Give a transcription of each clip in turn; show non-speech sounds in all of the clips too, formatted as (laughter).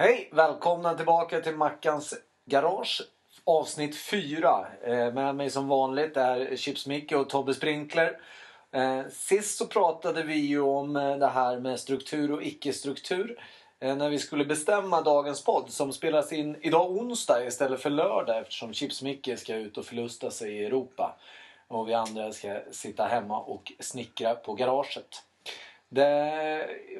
Hej! Välkomna tillbaka till Mackans Garage. Avsnitt 4. Eh, med mig som vanligt är Chips Micke och Tobbe Sprinkler. Eh, sist så pratade vi ju om eh, det här med struktur och icke-struktur. Eh, när vi skulle bestämma dagens podd som spelas in idag onsdag istället för lördag eftersom Chips Micke ska ut och förlusta sig i Europa. Och vi andra ska sitta hemma och snickra på garaget.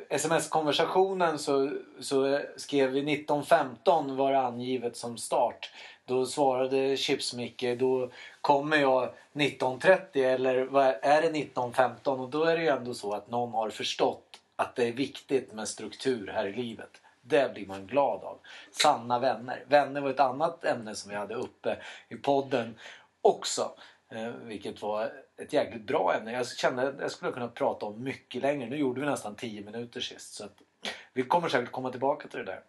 Sms-konversationen så, så skrev vi 1915 var det angivet som start. Då svarade Chips-Micke, då kommer jag 1930 eller vad är, är det 1915? Och då är det ju ändå så att någon har förstått att det är viktigt med struktur här i livet. Det blir man glad av. Sanna vänner. Vänner var ett annat ämne som vi hade uppe i podden också. Eh, vilket var ett jäkligt bra ämne. Jag kände att jag skulle kunna prata om mycket längre. Nu gjorde vi nästan 10 minuter sist. Så att vi kommer säkert komma tillbaka till det där.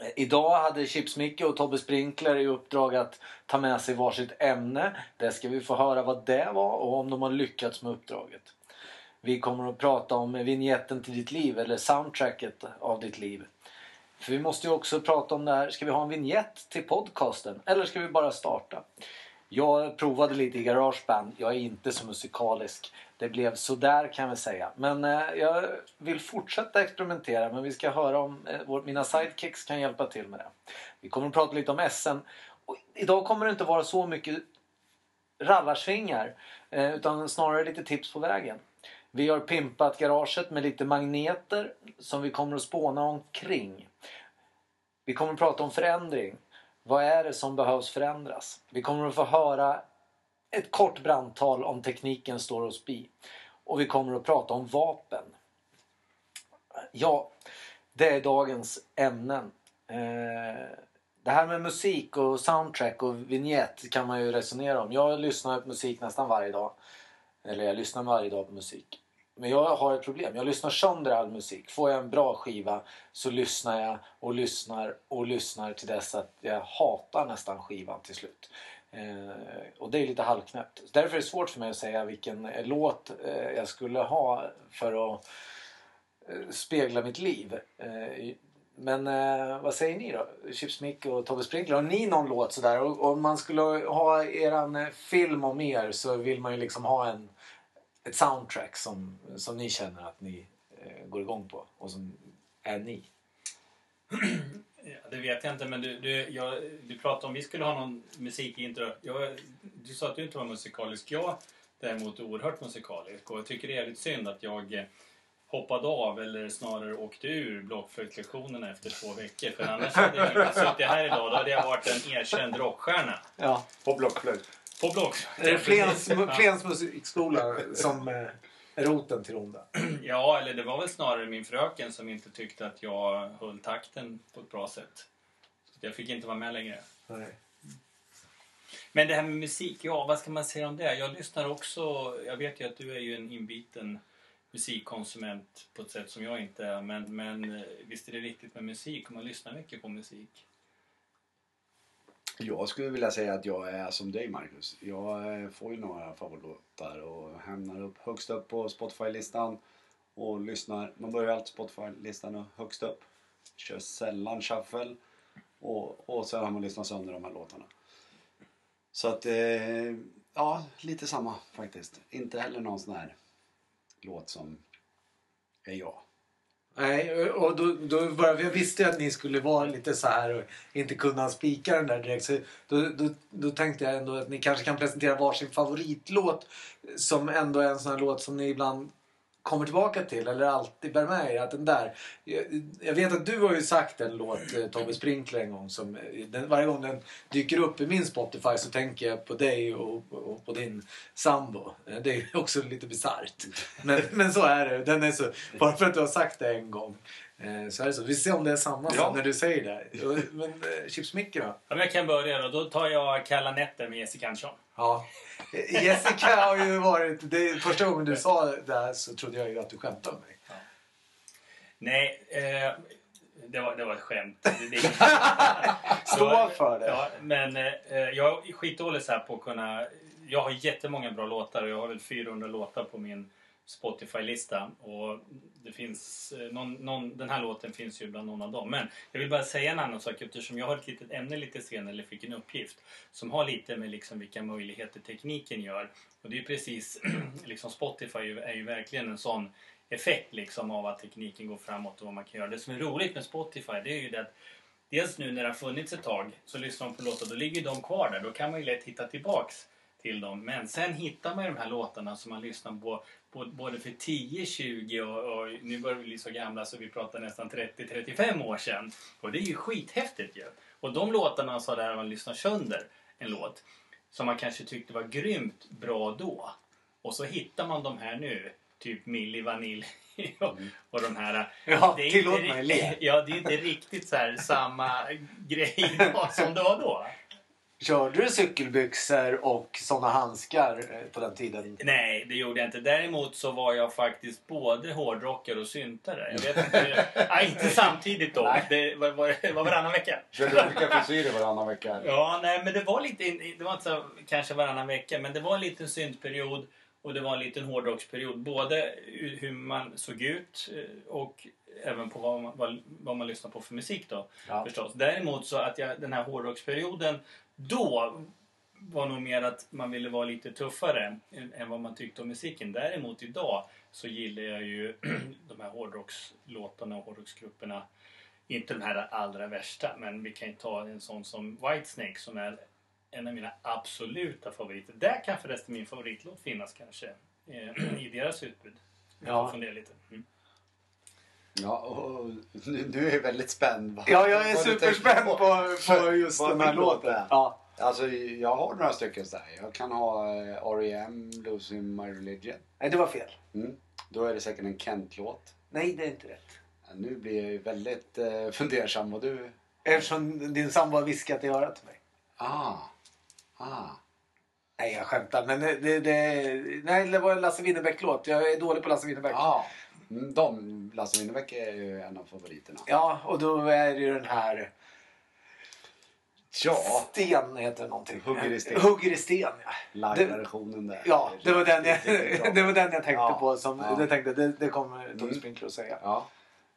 Eh, idag hade Chips-Micke och Tobbe Sprinkler i uppdrag att ta med sig varsitt ämne. Det ska vi få höra vad det var och om de har lyckats med uppdraget. Vi kommer att prata om vignetten till ditt liv eller soundtracket av ditt liv. För vi måste ju också prata om det här. Ska vi ha en vignett till podcasten eller ska vi bara starta? Jag provade lite i Garageband. Jag är inte så musikalisk. Det blev sådär kan vi säga. Men eh, jag vill fortsätta experimentera. Men vi ska höra om eh, vår, mina sidekicks kan hjälpa till med det. Vi kommer att prata lite om SM. Och idag kommer det inte vara så mycket rallarsvingar. Eh, utan snarare lite tips på vägen. Vi har pimpat garaget med lite magneter som vi kommer att spåna omkring. Vi kommer att prata om förändring. Vad är det som behövs förändras? Vi kommer att få höra ett kort brandtal om tekniken står oss bi. Och vi kommer att prata om vapen. Ja, det är dagens ämnen. Eh, det här med musik och soundtrack och vignett kan man ju resonera om. Jag lyssnar på musik nästan varje dag. Eller jag lyssnar varje dag på musik. Men jag har ett problem. Jag lyssnar sönder all musik. Får jag en bra skiva så lyssnar jag och lyssnar och lyssnar till dess att jag hatar nästan skivan till slut. Eh, och det är lite halvknäppt. Därför är det svårt för mig att säga vilken eh, låt eh, jag skulle ha för att eh, spegla mitt liv. Eh, men eh, vad säger ni då? Chips Mick och Tobbe Sprinkler. Har ni någon låt sådär? Och om man skulle ha eran eh, film om er så vill man ju liksom ha en ett soundtrack som, som ni känner att ni eh, går igång på och som är ni? Ja, det vet jag inte, men du, du, jag, du pratade om vi skulle ha någon musik i intro. Jag, du sa att du inte var musikalisk. Jag däremot är oerhört musikalisk och jag tycker det är lite synd att jag eh, hoppade av eller snarare åkte ur blockflöjtslektionerna efter två veckor. För annars hade jag suttit här idag. Då hade jag varit en erkänd rockstjärna. Ja. På blockflöjt. På. Är det Flens, Flens musikskola som eh, är roten till onda? (clears throat) Ja, eller det var väl snarare min fröken som inte tyckte att jag höll takten på ett bra sätt. Så jag fick inte vara med längre. Nej. Men det här med musik, ja vad ska man säga om det? Jag lyssnar också, jag vet ju att du är ju en inbiten musikkonsument på ett sätt som jag inte är. Men, men eh, visst är det viktigt med musik och man lyssnar mycket på musik. Jag skulle vilja säga att jag är som dig Marcus. Jag eh, får ju några favoritlåtar och hamnar upp högst upp på Spotify-listan och lyssnar. Man börjar alltid Spotify-listan högst upp. Kör sällan shuffle och, och sen har man lyssnat sönder de här låtarna. Så att, eh, ja, lite samma faktiskt. Inte heller någon sån här låt som är jag. Nej, och då, då bara, jag visste att ni skulle vara lite så här och inte kunna spika den där direkt. Så då, då, då tänkte jag ändå att ni kanske kan presentera varsin favoritlåt som ändå är en sån här låt som ni ibland kommer tillbaka till eller alltid bär med er. Att den där, jag, jag vet att du har ju sagt en låt, eh, Tobbe Sprinkler en gång, som eh, den, varje gång den dyker upp i min Spotify så tänker jag på dig och, och på din sambo. Eh, det är också lite bisarrt. Men, men så är det. Den är så, bara för att du har sagt det en gång eh, Så är det så. Vi ser om det är samma Ja. sen när du säger det. Men eh, Chips Micke då? Ja, men jag kan börja då. Då tar jag Kalla nätter med Jessica Andersson. Ja. Jessica har ju varit... Det, första gången du sa det här så trodde jag ju att du skämtade med mig. Nej, eh, det, var, det var ett skämt. (laughs) Stå för det. Ja, men eh, jag är skitdålig så här på att kunna... Jag har jättemånga bra låtar och jag har väl 400 låtar på min Spotify-lista och det finns eh, någon, någon, den här låten finns ju bland någon av dem. Men jag vill bara säga en annan sak eftersom jag har ett litet ämne lite senare, eller fick en uppgift som har lite med liksom vilka möjligheter tekniken gör. Och det är ju precis, (clears throat) liksom Spotify är ju, är ju verkligen en sån effekt liksom av att tekniken går framåt och vad man kan göra. Det som är roligt med Spotify det är ju det att dels nu när det har funnits ett tag så lyssnar man på låtar, då ligger de kvar där. Då kan man ju lätt hitta tillbaks till dem. Men sen hittar man ju de här låtarna som man lyssnar på- både för 10, 20 och, och nu börjar vi bli så gamla så vi pratar nästan 30-35 år sedan. Och det är ju skithäftigt ju. Och de låtarna så där man lyssnar sönder en låt som man kanske tyckte var grymt bra då. Och så hittar man de här nu. Typ Milli Vanilli (laughs) och, och de här. Ja, Det är tillåt inte mig le. (laughs) Ja, det är inte riktigt så samma (laughs) grej som det var då. Körde du cykelbyxor och såna handskar eh, på den tiden? Nej, det gjorde jag inte. Däremot så var jag faktiskt både hårdrockare och syntare. Jag vet inte. (laughs) Nej, inte samtidigt då. Nej. Det var, var, var varannan vecka. Körde olika frisyrer varannan vecka. Ja, nej, men det var lite, det var inte så, kanske varannan vecka, men det var en liten syntperiod och det var en liten hårdrocksperiod. Både hur man såg ut eh, och även på vad man, vad, vad man lyssnar på för musik då. Ja. Förstås. Däremot så att jag, den här hårdrocksperioden då var nog mer att man ville vara lite tuffare än, vad man tyckte om musiken. Däremot idag så gillar jag ju (clears throat) de här hårdrockslåtarna och hårdrocksgrupperna. Inte de här allra värsta, men vi kan ju ta en sån som Whitesnake som är en av mina absoluta favoriter. Där kan förresten min favoritlåt finnas kanske eh, (clears throat) i deras utbud. Jag får fundera lite. Mm. Ja, och nu, nu är väldigt spänd. Vad- Ja, jag är vad du superspänd tänker på, på (laughs) just Vad den här låt låten. är. Ja. Alltså, jag har några stycken så här. Jag kan ha eh, R.E.M. Losing My Religion. Nej, det var fel. Mm. Då är det säkert en Kent-låt. Nej, det är inte rätt. Ja, Nu blir jag ju väldigt eh, fundersam vad du... Eftersom din sambo har viskat i örat till mig. Ah. Ah. Nej, jag skämtar. Men det, det, det, nej, det var en Lasse Winnerbäck-låt. Jag är dålig på Lasse Winnerbäck. Ah. De, Lasse Winnerbäck är ju en av favoriterna. Ja, och då är det ju den här... Ja, Sten heter någonting. Hugger i sten. Hugger i sten, ja. live-versionen där. Ja, det var den jag, det var den jag tänkte Ja, på. Som, ja. jag tänkte, det, det kommer Tony Mm. Sprinkler att säga. Ja,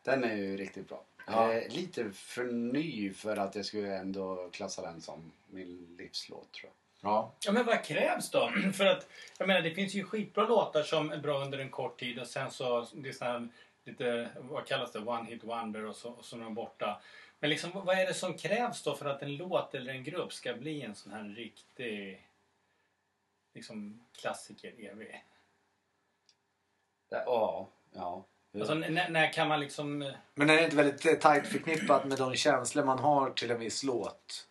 den är ju riktigt bra. Ja. Eh, lite för ny för att jag skulle ändå klassa den som min livslåt tror jag. Ja. Ja men vad krävs då? (clears throat) För att jag menar det finns ju skitbra låtar som är bra under en kort tid och sen så det är så här, lite vad kallas det? One hit wonder och så, och så är de borta. Men liksom vad är det som krävs då för att en låt eller en grupp ska bli en sån här riktig liksom klassiker evig? Ja, ja. Alltså när, när kan man liksom eh, Men är det inte väldigt eh, tajt förknippat med de känslor man har till en viss låt?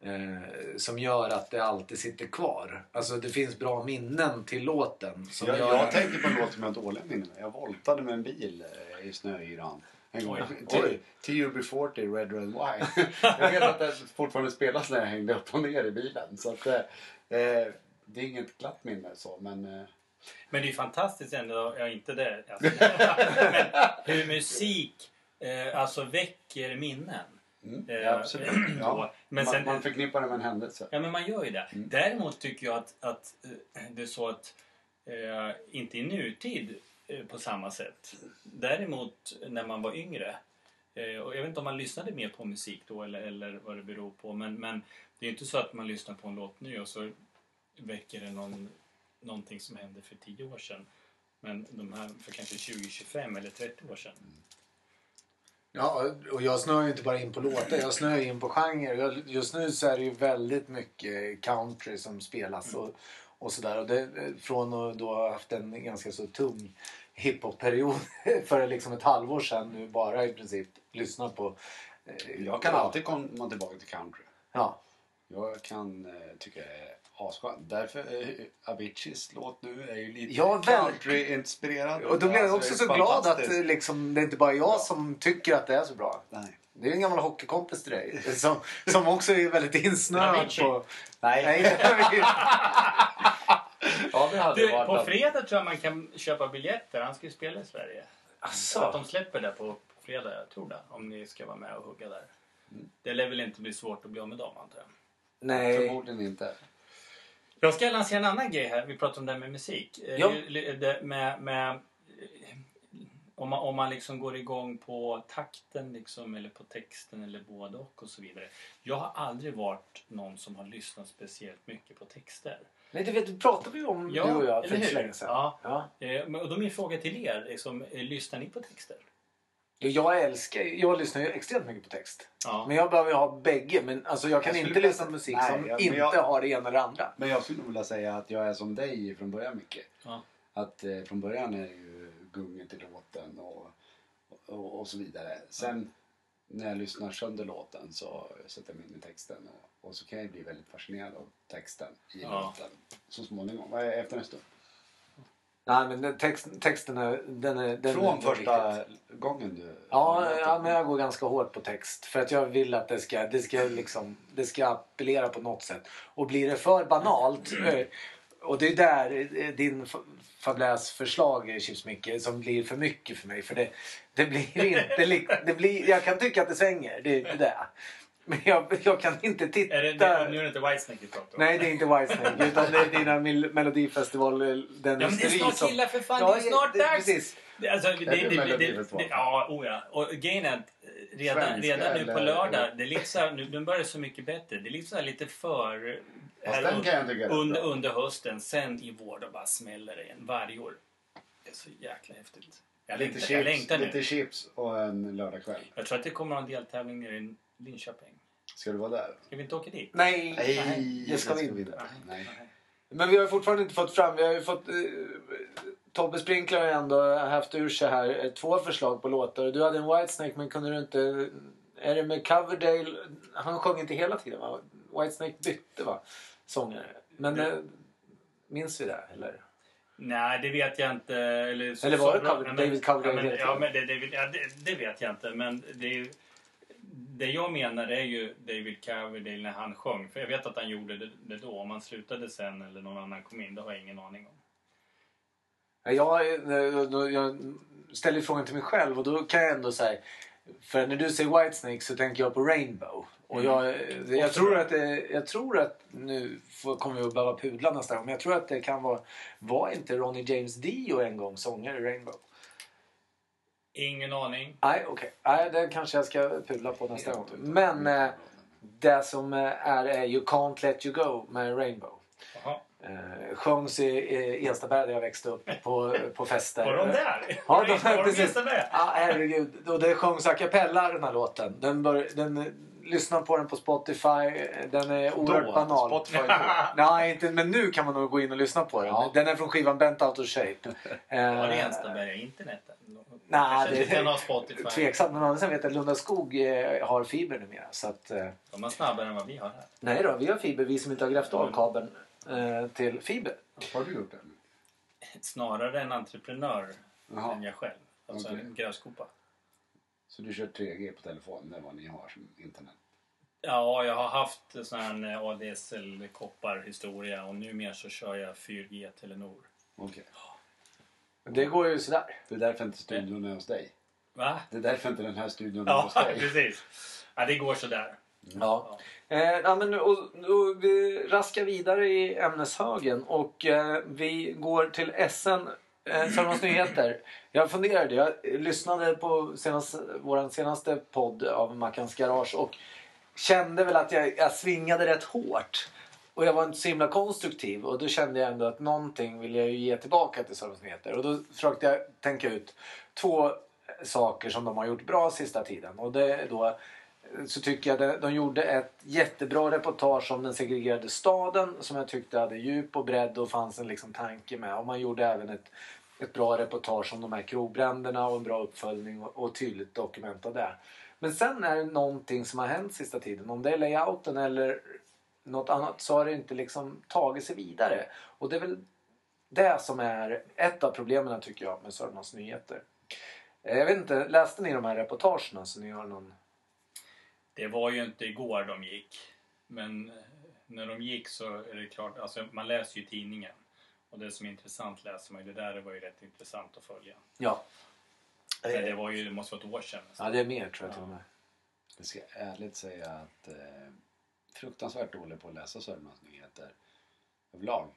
Eh, som gör att det alltid sitter kvar. Alltså det finns bra minnen till låten. Som Jag, gör... jag tänkte på en låt som jag har dåliga minnen. Jag voltade med en bil eh, i snöyran. En gång. Oj. Till, Oj. till UB40 Red Red Wine. jag vet att den fortfarande spelas när jag hängde upp och ner i bilen. Så att, eh, eh, det är inget glatt minne så men eh, Men det är fantastiskt ändå, ja inte det, alltså, (laughs) men hur musik eh, alltså väcker minnen. Mm, Eh, ja, absolut. då. Ja. Men man, sen, man förknippar det med en händelse. ja men man gör ju det. Mm. Däremot tycker jag att, att eh, det är så att, eh, inte i nutid eh, på samma sätt. Däremot när man var yngre, eh, och jag vet inte om man lyssnade mer på musik då eller, eller vad det beror på, men, men det är inte så att man lyssnar på en låt nu och så väcker det någon, någonting som hände för 10 år sedan. Men de här för kanske 20, 25 eller 30 år sedan. Ja, och jag snöar ju inte bara in på låtar. Jag snöar in på genre. Jag- Just nu så är det ju väldigt mycket country som spelas och, och sådär. Och det, från att då ha haft en ganska så tung hiphop-period (laughs) för liksom ett halvår sedan nu bara i princip lyssna på... eh, Jag kan alltid komma tillbaka till country. Ja. Jag kan eh, tycka det är asskönt. Därför eh, Aviciis låt nu är ju lite Ja, country-inspirerad. Och då blir jag Alltså, också så glad att liksom, det är inte bara jag Ja. som tycker att det är så bra. Nej. Det är en gammal hockeykompis till dig (laughs) som, som också är väldigt insnöad på... Nej. Nej, (laughs) Ja, det hade Du, varit på fredag tror jag man kan köpa biljetter. Han ska ju spela i Sverige. Så att Asså. de släpper det på på fredag, jag tror det. Om ni ska vara med och hugga där. Mm. Det lär väl inte bli svårt att bli av med dem antar jag. Nej. Förmodligen inte. Jag ska lansera en annan grej här. Vi pratar om det här med musik. Eh, Ja. det- Med, med, eh, om, man, om man liksom går igång på takten liksom, eller på texten eller både och och så vidare. Jag har aldrig varit någon som har lyssnat speciellt mycket på texter. Nej, du vet, det pratade vi om Ja, du och jag för inte så länge sedan. Ja. Ja. Eh, Och då min fråga till er. Liksom, lyssnar ni på texter? Jag älskar, jag lyssnar ju extremt mycket på text. Ja. Men jag behöver ha bägge. Men alltså jag kan Jag inte lyssna på musik Nej, som jag- inte jag- har det ena eller andra. Men jag skulle vilja säga att jag är som dig från början mycket. Ja. Att eh, från början är ju gunget i låten och, och, och så vidare. Sen när jag lyssnar sönder låten så sätter jag mig in i texten och, och så kan jag bli väldigt fascinerad av texten i Ja. låten så småningom, eh, efter en stund. Nej, men den text, texten är... Den är den Från är första gången du... Ja, ja, men jag går ganska hårt på text. För att jag vill att det ska, det ska, liksom, det ska appellera på något sätt. Och blir det för banalt. Och det är där eh, din fabläs förslag Chips Micke som blir för mycket för mig. För det, det blir inte det blir, Jag kan tycka att det svänger. Det är det. Men jag, jag kan inte titta. Är det, det, nu är det inte Whitesnake vi pratar om. Nej, det är inte Whitesnake. Utan det är dina Mel- Melodifestival... eh, Den Ja, men det är snart som- killar för fan. Ja, det är snart det- dags. Precis. Det, alltså, det, det det, det, det, ja, oh ja. Och grejen är att eh, redan, Svenska redan nu på eller- lördag, det är liksom, nu, nu börjar det så mycket bättre. Det är liksom så här lite för... Här jag under, bra. under hösten, sen i vår då bara smäller det igen varje år. Det är så jäkla häftigt. Jag Lite längtar, jag chips, längtar nu. lite chips och en lördagkväll. Jag tror att det kommer en deltävling nere i Linköping. Ska du vara där? Ska vi inte åka dit? Nej, Nej, det ska vi inte. Nej. Men vi har fortfarande inte fått fram... Vi har ju fått... Eh, Tobbe Sprinkler har ändå haft ur sig här eh, två förslag på låtar. Du hade en Whitesnake men kunde du inte... Är det med Coverdale? Han sjöng inte hela tiden va? Whitesnake bytte va? Sångare. Men Det- eh, minns vi det eller? Nej, det vet jag inte. Eller, så- Eller var det bra- Cover- men- David Coverdale Ja, men, ja, men det, det, ja, det, det vet jag inte. Men det, är ju- det jag menar är ju David Coverdale när han sjöng. För jag vet att han gjorde det, det då. Om han slutade sen eller någon annan kom in, det har jag ingen aning om. Ja, Jag, eh, då- jag ställer frågan till mig själv och då kan jag ändå säga... För när du säger Whitesnake så tänker jag på Rainbow. Och jag, Mm. jag, tror att det, jag tror att nu kommer vi att behöva pudla nästa gång. Men jag tror att det kan vara... Var inte Ronnie James Dio en gång sångare i Rainbow? Ingen aning. Nej, okej. Nej, det kanske jag ska pudla på nästa gång. Men eh, det som eh, är, är You Can't Let You Go med Rainbow. Jaha. Eh, sjöngs i, Enstaberg där jag växte upp på, på fester. Var de där? Ja, de, var de precis. Enstaberg? Ja, herregud. Och det sjöngs a cappella den här låten. Den bör, den, lyssna på den på Spotify. Den är oerhört Då, banal. Spotify då. (laughs) Nej, inte, men nu kan man nog gå in och lyssna på den. Ja. Den är från skivan Bent Out of Shape. Eh, Var det Enstaberga internet? Nej, Kanske det- inte kan ha Spotify. Tveksamt, men sidan vet jag att Lunda Skog eh, har fiber numera. Så att, eh, De är snabbare än vad vi har här. nej då, vi har fiber, vi som inte har grävt av kabeln eh, till fiber. Har du gjort det? Snarare en entreprenör Jaha. än jag själv. Alltså Okej. en grävskopa. Så du kör 3G på telefon, det är vad ni har som internet? Ja, jag har haft sån här ADSL-koppar-historia och numera så kör jag 4G Telenor. Okej. Det går ju sådär. Det är därför inte studion är hos dig. Va? Det är därför inte den här studion är Ja, hos dig. (laughs) precis. Ja, det går sådär. Ja. Eh, ja, men, och, och vi raskar vidare i ämneshögen och eh, vi går till SN, eh, Sörmlands Nyheter. Jag funderade, jag lyssnade på senast, vår senaste podd av Mackans Garage och kände väl att jag, jag svingade rätt hårt. Och jag var inte så himla konstruktiv och då kände jag ändå att någonting vill jag ju ge tillbaka till Sörmlands Nyheter. Och då försökte jag tänka ut två saker som de har gjort bra sista tiden. Och det är då så tycker jag att de gjorde ett jättebra reportage om den segregerade staden som jag tyckte hade djup och bredd och fanns en liksom tanke med. Och man gjorde även ett, ett bra reportage om de här krogbränderna och en bra uppföljning och, och tydligt dokument av det. Men sen är det någonting som har hänt sista tiden. Om det är layouten eller något annat så har det inte liksom tagit sig vidare. Och det är väl det som är ett av problemen tycker jag med Sörmlands Nyheter. Eh, Jag vet inte, läste ni de här reportagen så ni har någon... Det var ju inte igår de gick. Men eh, när de gick så är det klart, alltså man läser ju tidningen. Och det som är intressant läser man ju. Det där var ju rätt intressant att följa. Ja. Men det var ju, det måste vara ett år sedan. Ja, det är mer tror jag till och med. Jag ska ärligt säga att eh, fruktansvärt dålig på att läsa Sörmlands nyheter. överlag.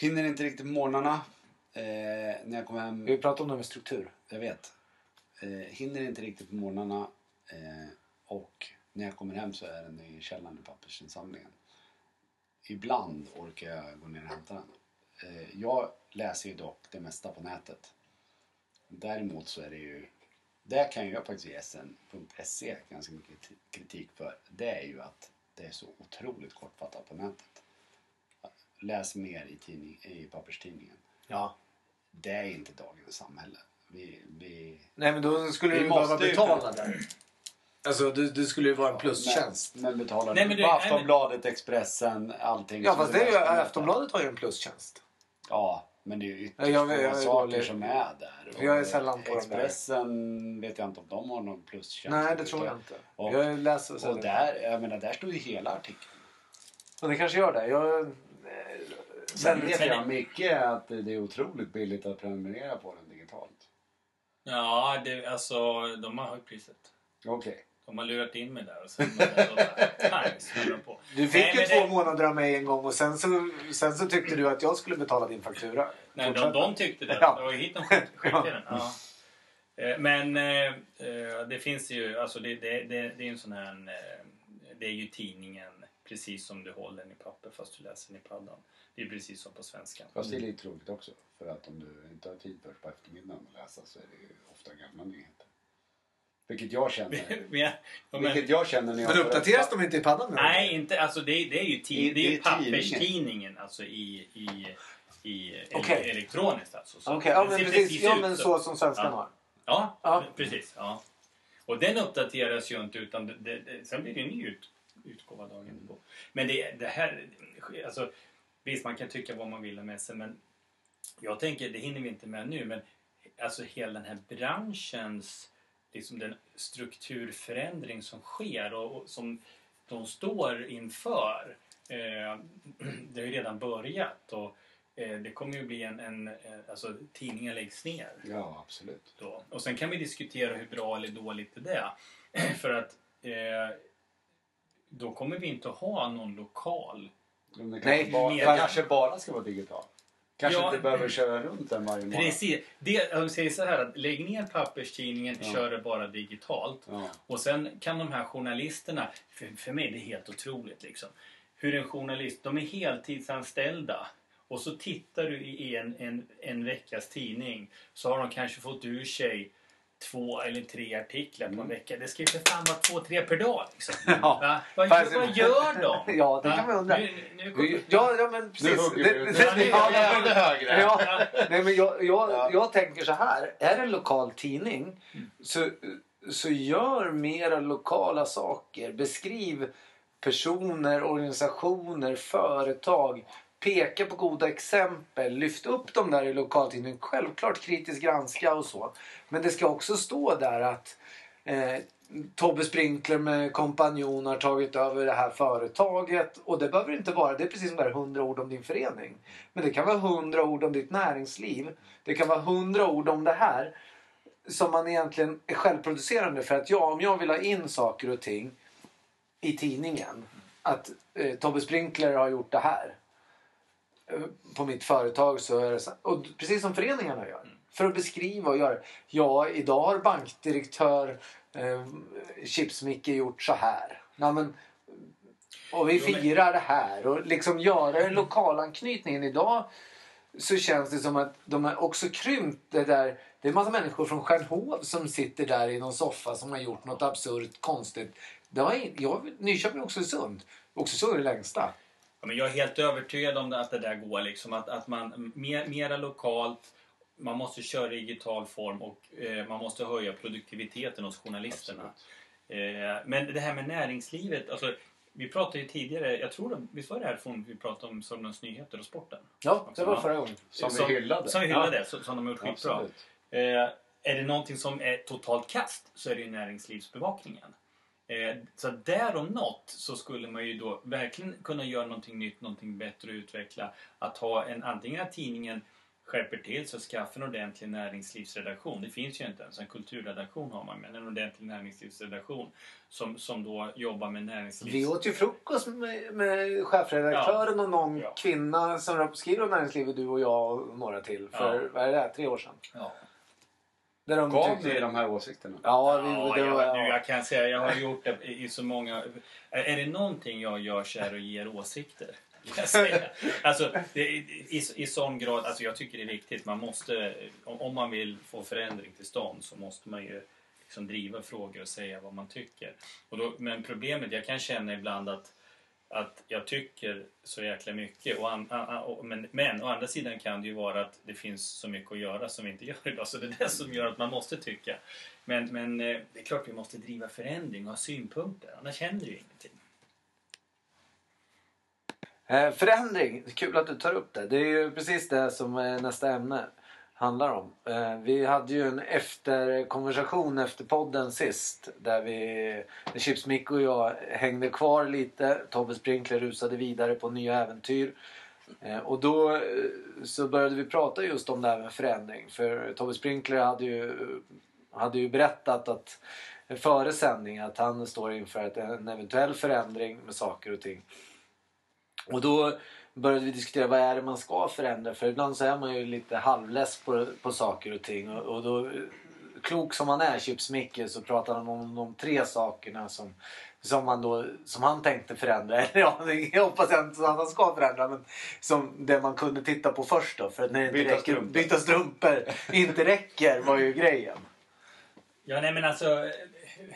Hinner inte riktigt morgnarna. Eh, när jag kommer hem Vi pratar om det med struktur. jag vet. Eh, hinner inte riktigt på morgnarna eh, och när jag kommer hem så är den i källaren i pappersinsamlingen. Ibland orkar jag gå ner och hämta den. Eh, jag läser ju dock det mesta på nätet. Däremot så är det ju, där kan jag faktiskt ge sn.se ganska mycket kriti- kritik för. Det är ju att det är så otroligt kortfattat på nätet. Läs mer i, tidning, i papperstidningen. Ja. Det är inte dagens samhälle. Vi, vi, Nej men då skulle Vi du behöva betala där. Alltså det, det skulle ju vara en plustjänst. Men, men betalar Nej, du men på det- Aftonbladet, Expressen, allting. Ja fast det är ju, Aftonbladet har ju en plustjänst. Ja, men det är ju ytterst Ja, jag jag är saker dålig. som är där. För jag är Och sällan på de där. Expressen vet jag inte om de har någon plustjänst. Nej det tror jag inte. Och- jag läser så Och där, jag menar, där står ju hela artikeln. Och det kanske gör det. Jag, eh, Sen vet jag mycket att det är otroligt billigt att prenumerera på den digitalt. Ja, det, alltså de har höjt priset. Okej. De har lurat in mig där och sen bara, på. du fick Nej, ju två det- månader av mig en gång och sen så, sen så tyckte du att jag skulle betala din faktura. Nej, de, de tyckte det. Ja. Det var ju hit de skick- skickade den. Ja. Eh, Men eh, eh, det finns ju, alltså det, det, det, det är en sån här, eh, det är ju tidningen precis som du håller den i papper fast du läser den i paddan. Det är precis som på svenska. Fast det är lite roligt också. För att om du inte har tid först på eftermiddagen att läsa så är det ju ofta gamla nyheter. Vilket jag känner. (laughs) Men jag- ja, men- Vilket jag känner när jag Men uppdateras upp- de inte i paddan nu? Nej, inte, alltså det, det är ju, I- tid, det är ju papperstidningen alltså i, i, i ele- Okej. elektroniskt alltså. Så Okej, ja men ser precis. Ja men så som svenskan Ja. har. Ja, Ja. precis. Ja. Och den uppdateras ju inte utan det, det, det, sen blir det en ny ut, utgåva dagen på. Men det, det här, alltså visst man kan tycka vad man vill om SM men jag tänker, det hinner vi inte med nu, men alltså hela den här branschens liksom den strukturförändring som sker och, och som de står inför. Eh, (clears throat) det har ju redan börjat och eh, det kommer ju bli en, en eh, alltså tidningar läggs ner. Ja, absolut. Då. Och sen kan vi diskutera hur bra eller dåligt det är. (clears throat) För att eh, då kommer vi inte ha någon lokal. Nej, kanske, bara, kanske bara ska vara digitalt. Kanske Ja. inte behöver köra runt den varje morgon. Precis. Det, jag säger så här att lägg ner papperstidningen, Ja. kör det bara digitalt. Ja. Och sen kan de här journalisterna, för, för mig är det helt otroligt liksom. Hur en journalist, de är heltidsanställda. Och så tittar du i en, en, en veckas tidning så har de kanske fått ur sig två eller tre artiklar på en vecka. Det ska ju för fan vara två, tre per dag liksom. (laughs) Ja. Va? Vad, Fast- vad gör de? (laughs) Ja, det kan man undra. Nu, nu, nu, Ja, ja men precis. Nu hugger Det- vi Ja, nu högre. Ja, nej, men jag, jag, Ja. jag tänker så här. Är det en lokal tidning så, så gör mera lokala saker. Beskriv personer, organisationer, företag. Peka på goda exempel. Lyft upp dem där i lokaltidningen. Självklart kritiskt granska och så. Men det ska också stå där att eh, Tobbe Sprinkler med kompanjon har tagit över det här företaget. Och det behöver inte vara, det är precis som där 100 ord om din förening. Men det kan vara 100 ord om ditt näringsliv. Det kan vara 100 ord om det här. Som man egentligen är självproducerande för att ja, om jag vill ha in saker och ting i tidningen. Att eh, Tobbe Sprinkler har gjort det här. På mitt företag så är det så, och precis som föreningarna gör. För att beskriva och göra. Ja, idag har bankdirektör eh, Chips-Micke gjort så här. Ja, men, och vi firar det här. Och liksom göra den lokalanknytningen. Idag så känns det som att de har också krympt det där. Det är en massa människor från Stjärnhov som sitter där i någon soffa som har gjort något absurt konstigt. Det har, jag, Nyköping och Oxelösund. Oxelösund är det längsta. Ja, men jag är helt övertygad om att det där går. Liksom, att, att man mer, mera lokalt, man måste köra i digital form och eh, man måste höja produktiviteten hos journalisterna. Eh, men det här med näringslivet, alltså, vi pratade ju tidigare, jag tror det, visst var det här från vi pratade om Sörmlands Nyheter och sporten? Ja, det var förra gången. Som vi hyllade. Som vi hyllade, så, som de har gjort skitbra. Eh, är det någonting som är totalt kast så är det ju näringslivsbevakningen. Eh, så där om något så skulle man ju då verkligen kunna göra någonting nytt, någonting bättre och utveckla. Att ha en, antingen att tidningen skärper till så skaffa en ordentlig näringslivsredaktion. Det finns ju inte ens. En kulturredaktion har man men en ordentlig näringslivsredaktion som, som då jobbar med näringslivs... Vi åt ju frukost med, med chefredaktören och någon Ja. kvinna som skriver om näringslivet, du och jag och några till. För Ja. vad är det, där, tre år sedan? Ja. Där de Gav tyckte- ni de här åsikterna? Ja, vi, Ja, det var... jag, nu, jag kan säga jag har gjort det i, så många... Är, det någonting jag gör så är det att ge åsikter. (laughs) Alltså, det, i, i, I sån grad, alltså jag tycker det är viktigt. Man måste, om, om man vill få förändring till stånd så måste man ju liksom driva frågor och säga vad man tycker. Och då, men problemet, jag kan känna ibland att att jag tycker så jäkla mycket. Och an, a, a, och, men, men å andra sidan kan det ju vara att det finns så mycket att göra som vi inte gör idag. Så det är det som gör att man måste tycka. Men, men eh, det är klart vi måste driva förändring och ha synpunkter. Annars händer ju ingenting. Eh, förändring, kul att du tar upp det. Det är ju precis det som är nästa ämne handlar om. Eh, vi hade ju en efterkonversation efter podden sist. Där vi, Chips Mick och jag hängde kvar lite. Tobbe Sprinkler rusade vidare på nya äventyr. Eh, och då eh, så började vi prata just om det här med förändring. För Tobbe Sprinkler hade ju, hade ju berättat att före sändning att han står inför ett, en eventuell förändring med saker och ting. Och då började vi diskutera vad är det man ska förändra. För ibland så är man ju lite halvless på, på saker och ting. Och, och då, klok som han är, Chips Micke, så pratar han om de tre sakerna som, som, man då, som han tänkte förändra. (laughs) Eller ja, jag hoppas inte att han ska förändra. Men som det man kunde titta på först då. För att när det inte Byta räcker, strumpor. byta strumpor (laughs) inte räcker var ju grejen. Ja, nej men alltså.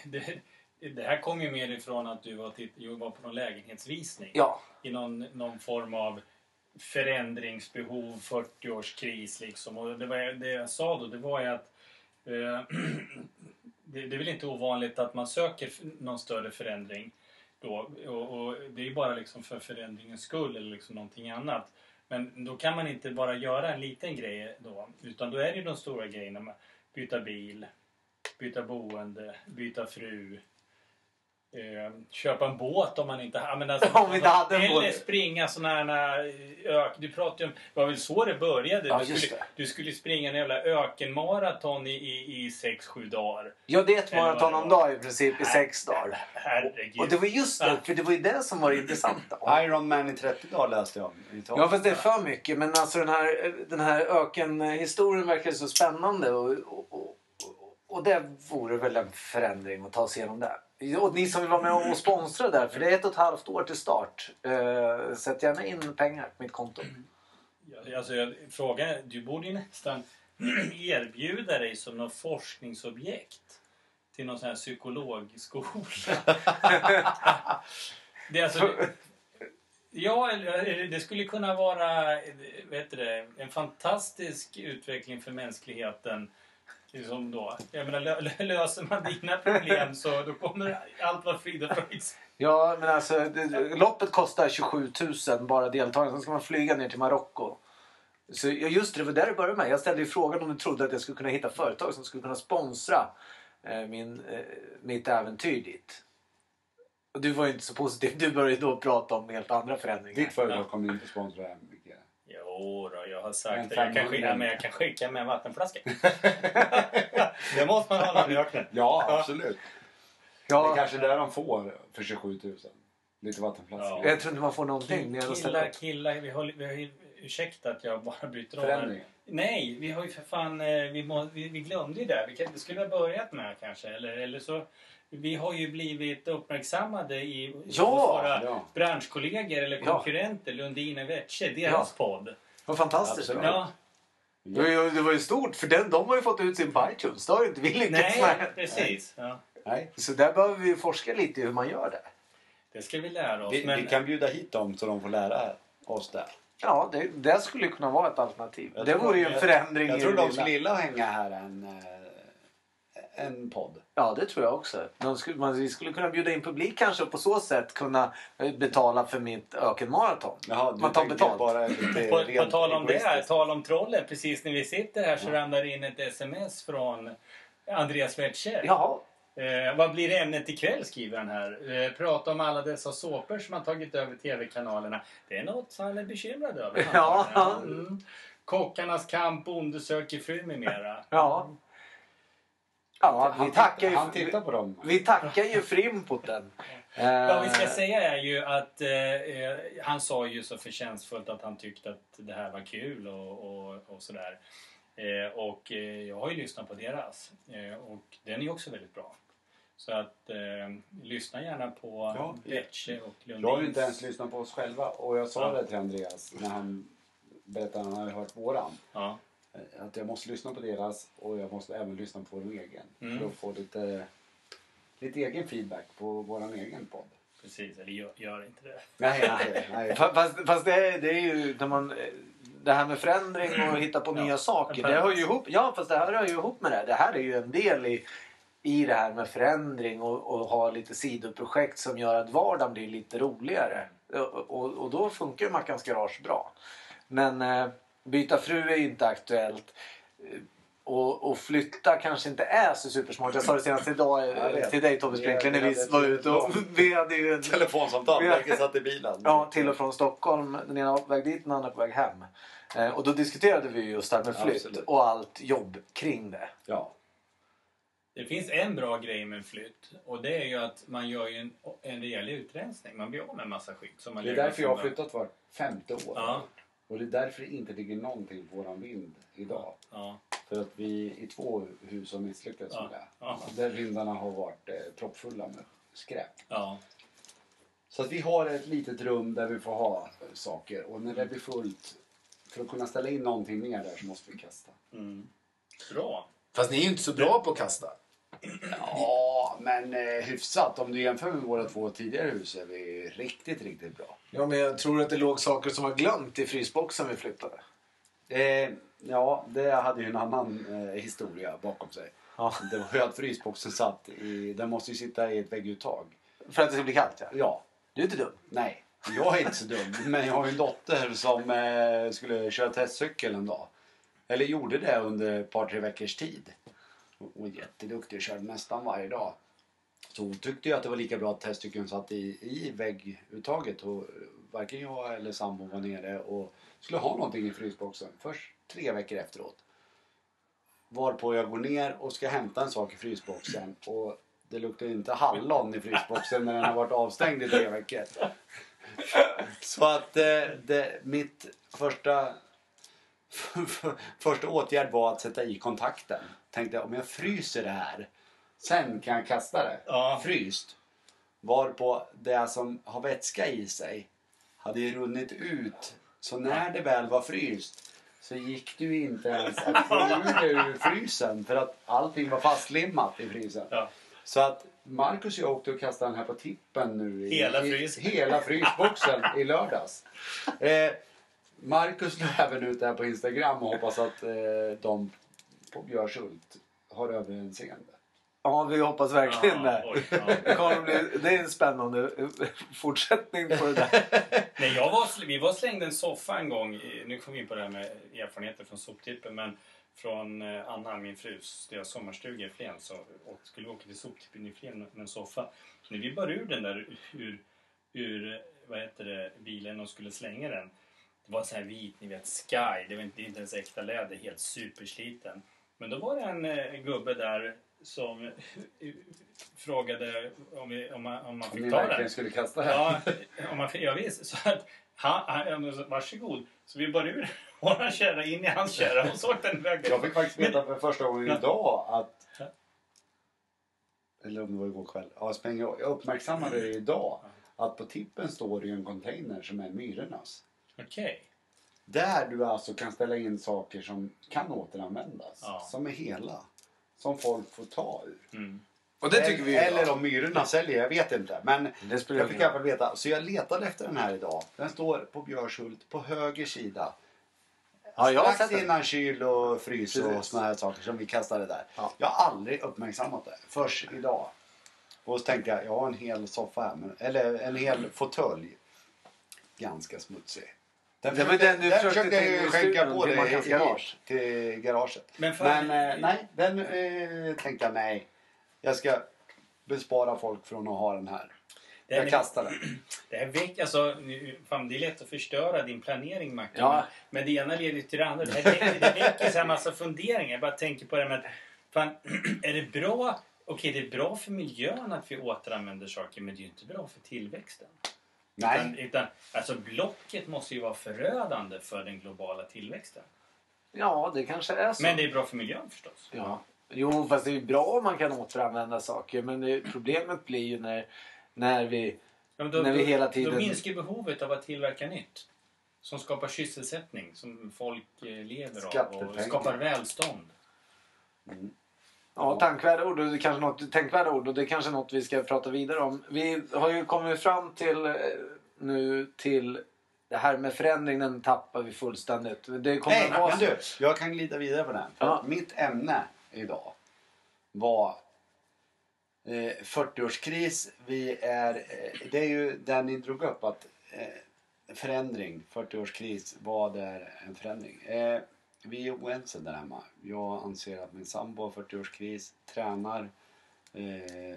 Det, det här kom ju mer ifrån att du var, jo, var på någon lägenhetsvisning. Ja, I någon, någon form av förändringsbehov, 40-årskris liksom. Och det, var, det jag sa då, det var ju att eh, (clears throat) det, det är väl inte ovanligt att man söker någon större förändring då. Och, och det är ju bara liksom för förändringens skull eller liksom någonting annat. Men då kan man inte bara göra en liten grej då. Utan då är det ju de stora grejerna. Byta bil, byta boende, byta fru. Eh, köpa en båt om man inte, ja, men alltså, (laughs) Om vi inte hade en Eller båt. springa sådana här ök, Du pratade om, det var väl så det började? Ja, du, skulle, det. du skulle springa en jävla ökenmaraton i, i, i sex sju dagar. ja det är ett maraton om dagen i princip i sex dagar. Herregud. Och det var just det, för det var ju det som var det intressanta. (laughs) Iron Man i 30 dagar läste jag om. Ja fast det är för mycket. Men alltså den här, den här ökenhistorien verkar så spännande. Och, och, och, och det vore väl en förändring att ta sig igenom det. Och ni som vill vara med och sponsra där. För det är ett och ett halvt år till start. Uh, sätt gärna in pengar på mitt konto. Ja, Alltså, jag, frågar, du borde ju nästan (clears throat) erbjuda dig som något forskningsobjekt till någon sån här psykologskola. (laughs) det är alltså, ja, det skulle kunna vara vet du det, en fantastisk utveckling för mänskligheten. Liksom då. Jag menar, lö, lö- löser man dina problem så då kommer allt vara frid och fröjd. Ja men alltså det, loppet kostar 27 000 bara deltagaren. Sen ska man flyga ner till Marocko. Så just det, det var där det började med. Jag ställde ju frågan om du trodde att jag skulle kunna hitta företag som skulle kunna sponsra eh, min, eh, mitt äventyr dit. Och du var ju inte så positiv. Du började då prata om helt andra förändringar. Ditt företag kommer inte sponsra. Jo då, jag har sagt det. Jag kan, 500. skicka, men jag kan skicka med en vattenflaska. (laughs) det måste man ha i öknen. Ja, Ja. absolut. Det Ja, är kanske det de får för 27 000. Lite vattenflaskor. Ja. jag tror inte man får någonting Killar, killar, vi har, vi har, ju- ursäkta att jag bara bryter av. Nej, vi har ju för fan, eh, vi, må, vi, vi glömde ju det. Vi, kan, det skulle ha börjat med kanske. Eller, eller så, vi har ju blivit uppmärksammade i Ja, våra ja. branschkollegor eller Ja. konkurrenter, Lundin och Wetsche, deras podd. Det var fantastiskt Absolut. bra. Ja, Det var, ju, det var ju stort för den, de har ju fått ut sin på iTunes. Det har ju inte vi lyckats nej, med. precis. Ja. Nej. Så där behöver vi forska lite i hur man gör det. Det ska vi lära oss. Vi, men, vi kan bjuda hit dem så de får lära oss det. Ja, det, det skulle kunna vara ett alternativ. Jag det vore ju en jag- förändring Jag i tror de lilla. skulle gilla att hänga här en, eh, en podd. Ja, det tror jag också. De skulle, man, vi skulle kunna bjuda in publik kanske och på så sätt kunna eh, betala för mitt ökenmaraton. Jaha, du Man tar betalt. Bara lite På, på tal om det, egoistiskt. tal om trollen. Precis när vi sitter här så Ja. ramlar det in ett sms från Andreas Wetsche. Ja, Eh, vad blir ämnet ikväll skriver han här. Eh, prata om alla dessa såpor som har tagit över tv-kanalerna. Det är något han är bekymrad över. Ja. Mm. Kockarnas kamp, Bonde söker fru med mera. Ja. Ja, vi han, tackar ju, han tittar på dem. vi tackar ju för inputen. Vad (laughs) vi ska Eh, säga är ju att eh, eh, han sa ju så förtjänstfullt att han tyckte att det här var kul och, och, och sådär. Eh, och eh, jag har ju lyssnat på deras eh, och den är också väldigt bra. Så att eh, lyssna gärna på Ja. Lecce och Lundins. Jag har ju inte ens lyssnat på oss själva och jag sa Ja. det till Andreas när han berättade att han hade hört våran. Ja. Eh, Att jag måste lyssna på deras och jag måste även lyssna på vår egen. Mm. För att få lite, lite egen feedback på våran egen podd. Precis, eller gör, gör inte det. Nej, nej, nej. fa- Fast, fast det, är, det är ju när man... Det här med förändring och hitta på Ja, nya saker. Det hör ju ihop, ja, fast det här hör ju ihop med det. Det här är ju en del i, i det här med förändring och, och ha lite sidoprojekt som gör att vardagen blir lite roligare. Och, och, och då funkar ju Mackans Garage bra. Men eh, byta fru är ju inte aktuellt. Eh, Och, och flytta kanske inte är så supersmart. Jag sa det senast idag Jag eh, till dig Tobbe Sprinkler när vi var ute och vi hade ju en Telefonsamtal, Ja. bägge satt i bilen. Ja, till och från Stockholm. Den ena var på väg dit, den andra på väg hem. Eh, och då diskuterade vi just det här med flytt Absolut. och allt jobb kring det. Ja. Det finns en bra grej med flytt och det är ju att man gör ju en, en rejäl utrensning. Man blir av med en massa skit. Som man Det är därför jag har flyttat vart femte år. Ja, Och det är därför det inte ligger någonting på våran vind idag. ja, För att vi i två hus har misslyckats Ja, med det. ja. Där vindarna har varit eh, proppfulla med skräp. ja. Så att vi har ett litet rum där vi får ha saker och när det blir fullt för att kunna ställa in någonting mer där så måste vi kasta. Mm. Bra. Fast ni är ju inte så bra på att kasta. Ja, men eh, hyfsat. Om du jämför med våra två tidigare hus är vi riktigt, riktigt bra. Ja, men jag tror att det låg saker som var glömt i frysboxen vi flyttade. Eh, ja, det hade ju en annan eh, historia bakom sig. Ja. Det var ju att frysboxen satt i, den måste ju sitta i ett vägguttag. För att det ska bli kallt, ja. Ja, Du är inte dum. nej. Jag är inte så dum, men jag har ju en dotter som eh, skulle köra testcykel en dag. Eller gjorde det under ett par, tre veckors tid. Och var jätteduktig och körde nästan varje dag. Så hon tyckte ju att det var lika bra att testcykeln satt i, i vägguttaget. Och varken jag eller sambon var nere och skulle ha någonting i frysboxen. Först tre veckor efteråt. Varpå jag går ner och ska hämta en sak i frysboxen. Och det luktar inte hallon i frysboxen när den har varit avstängd i tre veckor. Så att eh, det, mitt första, (laughs) första åtgärd var att sätta i kontakten. Tänkte om jag fryser det här, sen kan jag kasta det. Ja. Fryst. Varpå det som har vätska i sig hade ju runnit ut. Så när det väl var fryst så gick det ju inte ens att få (laughs) ur det ur frysen för att allting var fastlimmat i frysen. Ja. Så att Marcus och jag åkte och kastade den här på tippen nu. I, Hela i, frysen. Hela frysboxen i lördags. (laughs) Eh, Marcus la även ut det här på Instagram och hoppas att eh, de på Björshult har överseende. Ja, vi hoppas verkligen Ja, det. oj, ja. Det, kommer bli, det är en spännande fortsättning på det där. (laughs) Nej, jag var, vi var slängde en soffa en gång. Nu kom vi in på det här med erfarenheter från soptippen. Men från eh, Anna, min frus, deras sommarstuga i Flen. Så och skulle vi åka till soptippen i Flen med en soffa. När vi bar ur den där ur, ur vad heter det, bilen och skulle slänga den. Det var så här vit, ni vet, Sky. Det var inte, inte ens äkta läder, helt supersliten. Men då var det en eh, gubbe där som (laughs) frågade om, vi, om, man, om man Om fick ni ta den. skulle kasta här. Ja, om man, ja visst. Så att, han, han, varsågod. Så vi bar ur (laughs) våran kärra in i hans kärra och så åkte den iväg. Jag fick faktiskt veta för första gången idag att... Eller om det var igår kväll. Ja, jag uppmärksammade det idag. Att på tippen står det en container som är myrornas. Okej. Där du alltså kan ställa in saker som kan återanvändas. Ja. Som är hela. Som folk får ta ur. Mm. Och det tycker vi är Eller bra. om myrorna säljer, jag vet inte. Men jag fick i alla fall veta. Så jag letade efter den här idag. Den står på Björshult på höger sida. Ja, jag Strax den. innan kyl och frys och Precis. såna här saker som vi kastade där. Ja. Jag har aldrig uppmärksammat det först idag. Och så tänkte jag, jag har en hel soffa här, men, eller en hel fåtölj. Ganska smutsig. Den Det var den du försökte försökte jag skänka på Mackans i- garage. till garaget. Men för- Men eh, nej, den eh, tänkte jag nej. Jag ska bespara folk från att ha den här. Det Jag kastar den. (clears throat) det här väck, alltså, nu- fan, det är lätt att förstöra din planering Macke. Ja. Men, det ena leder till det andra. Det, här, väcker- det väcker så här massa funderingar. Jag bara tänker på det med att, fan, (clears throat) är det bra? Okej, det är bra för miljön att vi återanvänder saker men det är ju inte bra för tillväxten. Nej. Utan, utan, alltså blocket måste ju vara förödande för den globala tillväxten. Ja, det kanske är så. Men det är bra för miljön förstås. Ja. Jo, fast det är bra om man kan återanvända saker. Men det, problemet blir ju när, när vi... Ja, då, När vi hela tiden- då minskar behovet av att tillverka nytt. Som skapar sysselsättning, som folk eh, lever av och skapar välstånd. Ja, tankvärda ord. Och kanske något, tänkvärda ord. Och det är kanske något vi ska prata vidare om. Vi har ju kommit fram till eh, nu till det här med förändring. Den tappar vi fullständigt. Det kommer Nej, att vara men du. Jag kan glida vidare på den. Ja. mitt ämne idag var eh, 40-årskris. Vi är... Eh, det är ju den ni drog upp att eh, förändring, 40-årskris, vad är en förändring? Vi är oense där hemma. Jag anser att min sambo har 40-årskris, tränar. Eh,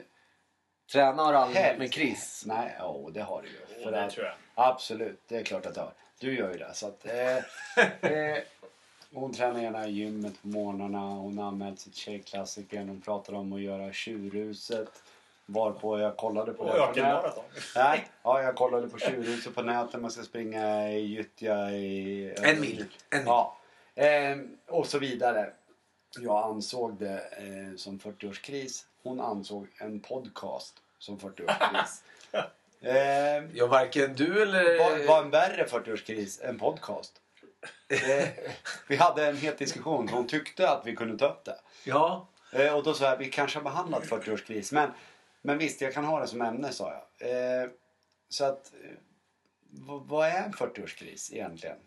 Träna har aldrig helst- med kris. Nej, ja, det har du ju. För det att- tror jag. Absolut, det är klart att jag har. Du gör ju det. Så att, eh, (laughs) eh, hon tränar gärna i gymmet på morgnarna. Hon har anmält sitt tjejklassiker. Hon pratar om att göra tjurhuset. Varpå jag kollade på Och det på nät. Nej, ja, jag kollade på tjurhuset på nätet. Man ska springa i gyttja i... En mil. En mil. Ja. Eh, och så vidare. Jag ansåg det eh, som 40-årskris. Hon ansåg en podcast som 40-årskris. (laughs) eh, Ja, varken du eller... vad var en värre 40-årskris än podcast? Eh, (laughs) vi hade en het diskussion. Hon tyckte att vi kunde ta upp det. Ja. Eh, och då sa jag vi kanske har behandlat 40-årskris. Men, men visst, jag kan ha det som ämne sa jag. Eh, så att, eh, vad är en 40-årskris egentligen?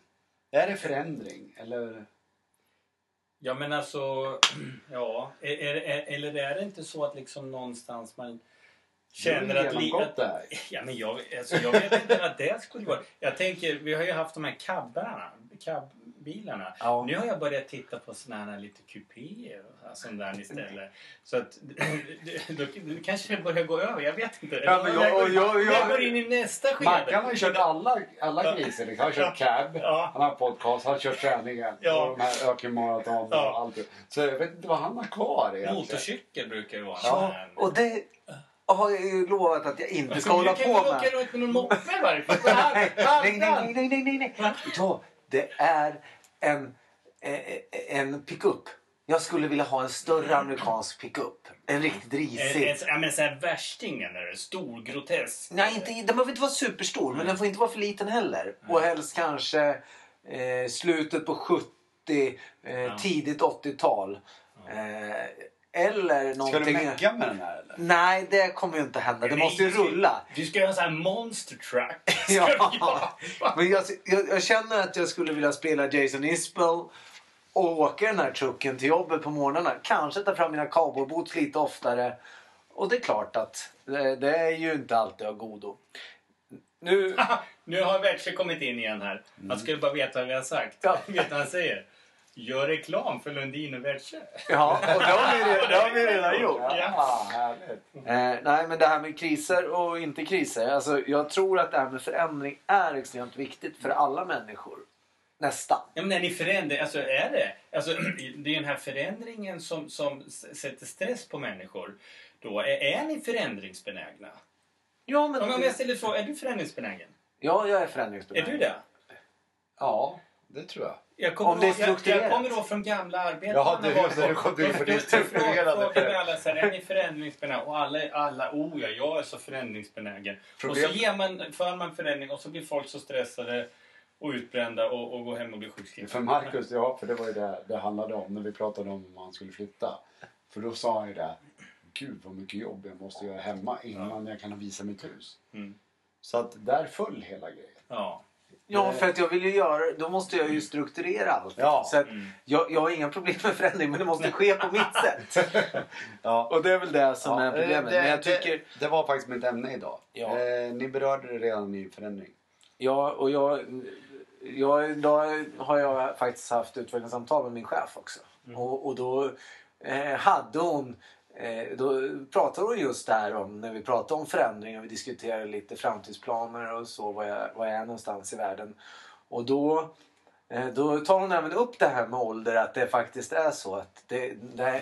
Är det förändring eller? Ja men alltså, (clears throat) ja. Är, är, är, eller är det inte så att liksom någonstans man känner Du har att... li- att (laughs) ja, men jag, alltså, jag vet inte vad det skulle vara. Jag tänker, vi har ju haft de här cabbarna, cabbilarna. Ja. Nu har jag börjat titta på såna här lite kupéer och sånt där istället. Så att (laughs) då, då kanske det börjar gå över, jag vet inte. Ja, men jag- går, jag- jag- jag går in i nästa skede. Mackan har ju kört alla, alla kriser. Han har kört cab, Ja. han har podcast, han har kört träningen. Ja. Och de här ökenmaraton och Ja. allt. Så jag vet inte vad han har kvar egentligen. Motorcykel brukar ju vara Ja, och det har jag ju lovat att jag inte ska hålla Du kan på väl med. åka runt med någon moppe i varje fall? nej, (laughs) nej, nej, nej, nej, nej, nej. Ja, det är en, eh, en pickup. Jag skulle vilja ha en större amerikansk pickup. En riktigt En, risig. en, men så här värstingen är det. Stor, grotesk. Nej, inte, den behöver inte vara superstor, men den får inte vara för liten heller. Och helst kanske eh, slutet på 70, eh, Ja. tidigt 80-tal. Eh, eller Ska någonting... du mecka med den här eller? Nej, det kommer ju inte hända. Det måste ju ska- rulla. Du ska göra en sån här monster. (laughs) Ska du Ja. Men jag, jag, jag känner att jag skulle vilja spela Jason Isbell och åka den här trucken till jobbet på morgnarna. Kanske ta fram mina cowboyboots lite oftare. Och det är klart att det, det är ju inte alltid av godo. Nu... (laughs) Nu har Wertze kommit in igen här. Han skulle bara veta vad vi har sagt. Ja. (laughs) Vet du vad han säger? Gör reklam för Lundin och Wertze. Ja, och det har vi, det har vi redan gjort. Ja, härligt. Eh, nej, men det här med kriser och inte kriser. Alltså, jag tror att det här med förändring är extremt viktigt för alla människor. Nästan. Ja, men är ni förändring, alltså är det? Alltså, (clears throat) det är den här förändringen som, som sätter stress på människor. Då är, är ni förändringsbenägna? Ja, men... Om jag ställer frågan, är du förändringsbenägen? Ja, jag är Är förändringsbenägen. du det? Ja, det tror jag. Jag kommer, Om det är jag, jag kommer då från gamla arbeten. Jaha, det, du kom in på det strukturerade. Frågar vi alla så här, är ni förändringsbenägna? Och alla, alla, oh ja, jag är så förändringsbenägen. Problem- Och så ger man, för man förändring och så blir folk så stressade och utbrända och, och går hem och blir sjukskrivna. För Marcus, ja, för det var ju det det handlade om när vi pratade om om han skulle flytta. För då sa han ju det. Gud vad mycket jobb jag måste göra hemma innan jag kan visa mitt hus. Mm. Så att där föll hela grejen. Ja. Ja, för att jag vill ju göra Då måste jag ju strukturera allt. Ja. Så att Mm. jag, jag har inga problem med förändring, men det måste ske på mitt (laughs) sätt. Ja. Och det är väl det som är problemet. Det, men jag tycker... det, det var faktiskt mitt ämne idag. Ja. Eh, ni berörde det redan i förändring. Ja, och jag, jag, idag har jag faktiskt haft utvecklingssamtal med min chef också. Och, och då eh, hade hon eh, då pratade hon just där om när vi pratade om förändringar. Vi diskuterade lite framtidsplaner och så. Var jag, var jag är någonstans i världen. Och då, eh, då tar hon även upp det här med ålder. Att det faktiskt är så att det,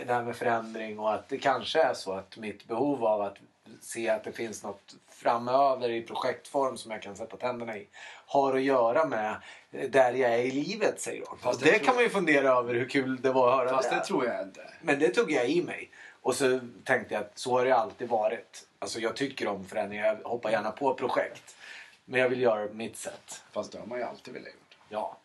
det här med förändring och att det kanske är så att mitt behov av att se att det finns något framöver i projektform som jag kan sätta tänderna i har att göra med där jag är i livet säger hon. Fast det det kan man ju fundera över hur kul det var att höra Fast det. det tror jag inte. Men det tog jag i mig. Och så tänkte jag att så har det alltid varit. Alltså jag tycker om förändringar. Jag hoppar gärna på projekt. Men jag vill göra det på mitt sätt. Fast det har man ju alltid velat gjort. Ja.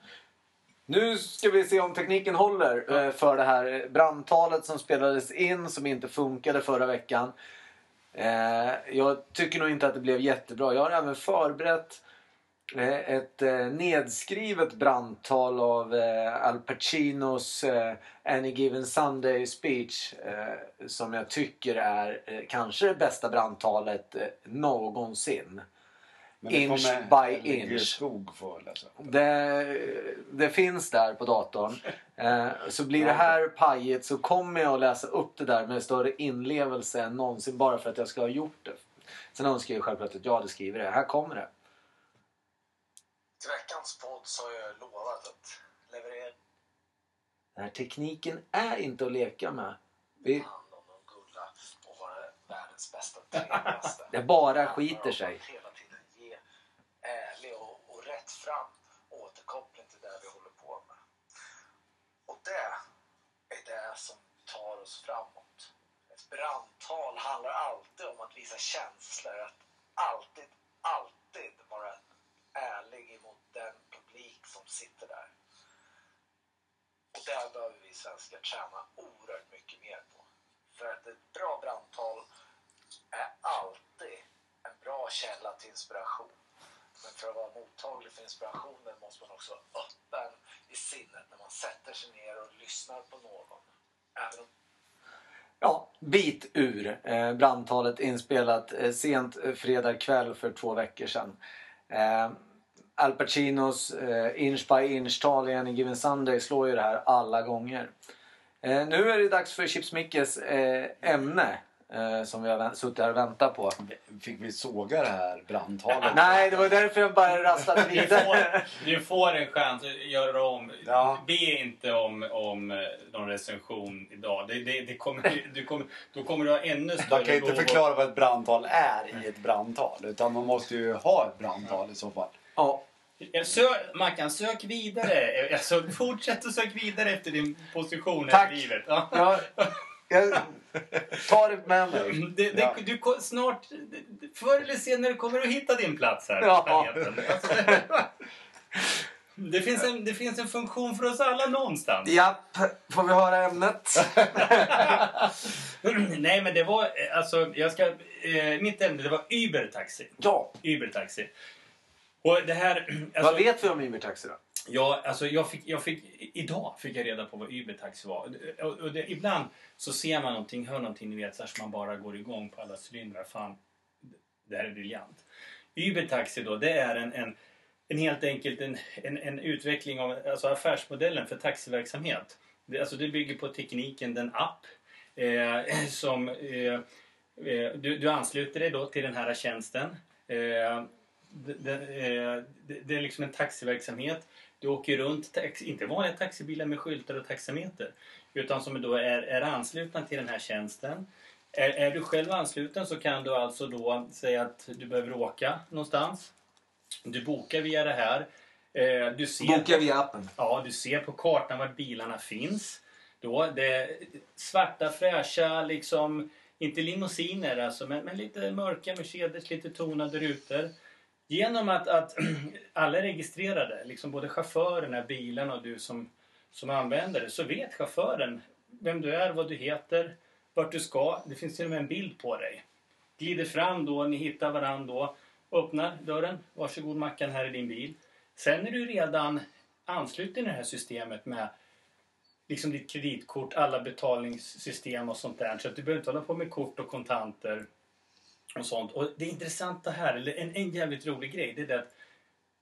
Nu ska vi se om tekniken håller eh, för det här brandtalet som spelades in som inte funkade förra veckan. Eh, Jag tycker nog inte att det blev jättebra. Jag har även förberett ett eh, nedskrivet brandtal av eh, Al Pacinos eh, Any Given Sunday speech eh, som jag tycker är eh, kanske det bästa brandtalet eh, någonsin. Inch by inch. Läsa. Det, det finns där på datorn. (laughs) Eh, så blir det här pajigt så kommer jag att läsa upp det där med större inlevelse än någonsin bara för att jag ska ha gjort det. Sen önskar jag självklart att jag hade skrivit det. Här kommer det. Till veckans podd så har jag lovat att leverera Den här tekniken är inte att leka med. Vi, hand om de gulla och vara världens bästa, trevligaste. (laughs) det bara skiter sig. Hela tiden ge ärlig och, och rätt fram återkoppling till det vi håller på med. Och det är det som tar oss framåt. Ett brandtal handlar alltid om att visa känslor. Att alltid vara ärlig emot den publik som sitter där. Och det behöver vi svenskar träna oerhört mycket mer på. För att ett bra brandtal är alltid en bra källa till inspiration. Men för att vara mottaglig för inspirationen måste man också vara öppen i sinnet när man sätter sig ner och lyssnar på någon. Även om Ja, bit ur eh, brandtalet inspelat eh, sent eh, fredag kväll för två veckor sedan. Eh, Al Pacinos eh, inch by inch-tal i Any Given Sunday slår ju det här alla gånger. Eh, nu är det dags för Chips Mickes eh, ämne eh, som vi har suttit här och väntat på. Fick vi såga det här brandtalet? (laughs) Nej, det var därför jag bara rasslade Du (laughs) vidare. får, du får en chans att göra om. Ja. Be inte om, om eh, någon recension idag. Det, det, det kommer, du kommer, då kommer du ha ännu större Man kan inte förklara vad ett brandtal är i ett brandtal. Utan man måste ju ha ett brandtal i så fall. Ja, Ja, Sök, Mackan, sök vidare. Alltså, fortsätt att sök vidare efter din position Tack. i livet. Ja. jag, jag tar det med mig. Det, det, Ja. du, snart, förr eller senare kommer du att hitta din plats här Ja. på planeten. Alltså, det, finns en, det finns en funktion för oss alla någonstans. Japp, får vi höra ämnet? (laughs) Nej, men det var eh, alltså, jag ska, eh, mitt ämne det var Uber-taxi. Ja, Uber-taxi. Och det här... (clears throat) Alltså, vad vet vi om Uber-taxi då? Ja, alltså jag fick, jag fick, idag fick jag reda på vad Uber-taxi var. Och, och det, ibland så ser man någonting, hör någonting, ni vet, så man bara går igång på alla cylindrar. Fan, det här är briljant. Uber-taxi då, det är en, en, en helt enkelt en, en, en utveckling av alltså affärsmodellen för taxiverksamhet. Det, alltså det bygger på tekniken, den app eh, (clears throat) som eh, eh, du, du ansluter dig då till den här tjänsten. Eh, det, det, eh, det, det är liksom en taxiverksamhet. Du åker runt, tax, inte vanliga taxibilar med skyltar och taxameter. Utan som då är, är anslutna till den här tjänsten. Är, är du själv ansluten så kan du alltså då säga att du behöver åka någonstans. Du bokar via det här. Eh, du ser Boka via appen. Ja, du ser på kartan var bilarna finns. Då, det är svarta, fräscha, liksom, inte limousiner alltså, men, men lite mörka Mercedes, lite tonade rutor. Genom att, att (clears throat) alla är registrerade, liksom både chaufförerna, bilen och du som, som använder det, så vet chauffören vem du är, vad du heter, vart du ska. Det finns till och med en bild på dig. Glider fram då, ni hittar varandra då, öppnar dörren, varsågod Mackan, här är din bil. Sen är du redan ansluten i det här systemet med liksom ditt kreditkort, alla betalningssystem och sånt där. Så att du behöver inte hålla på med kort och kontanter och sånt. Och det intressanta här, eller en, en jävligt rolig grej, det är det att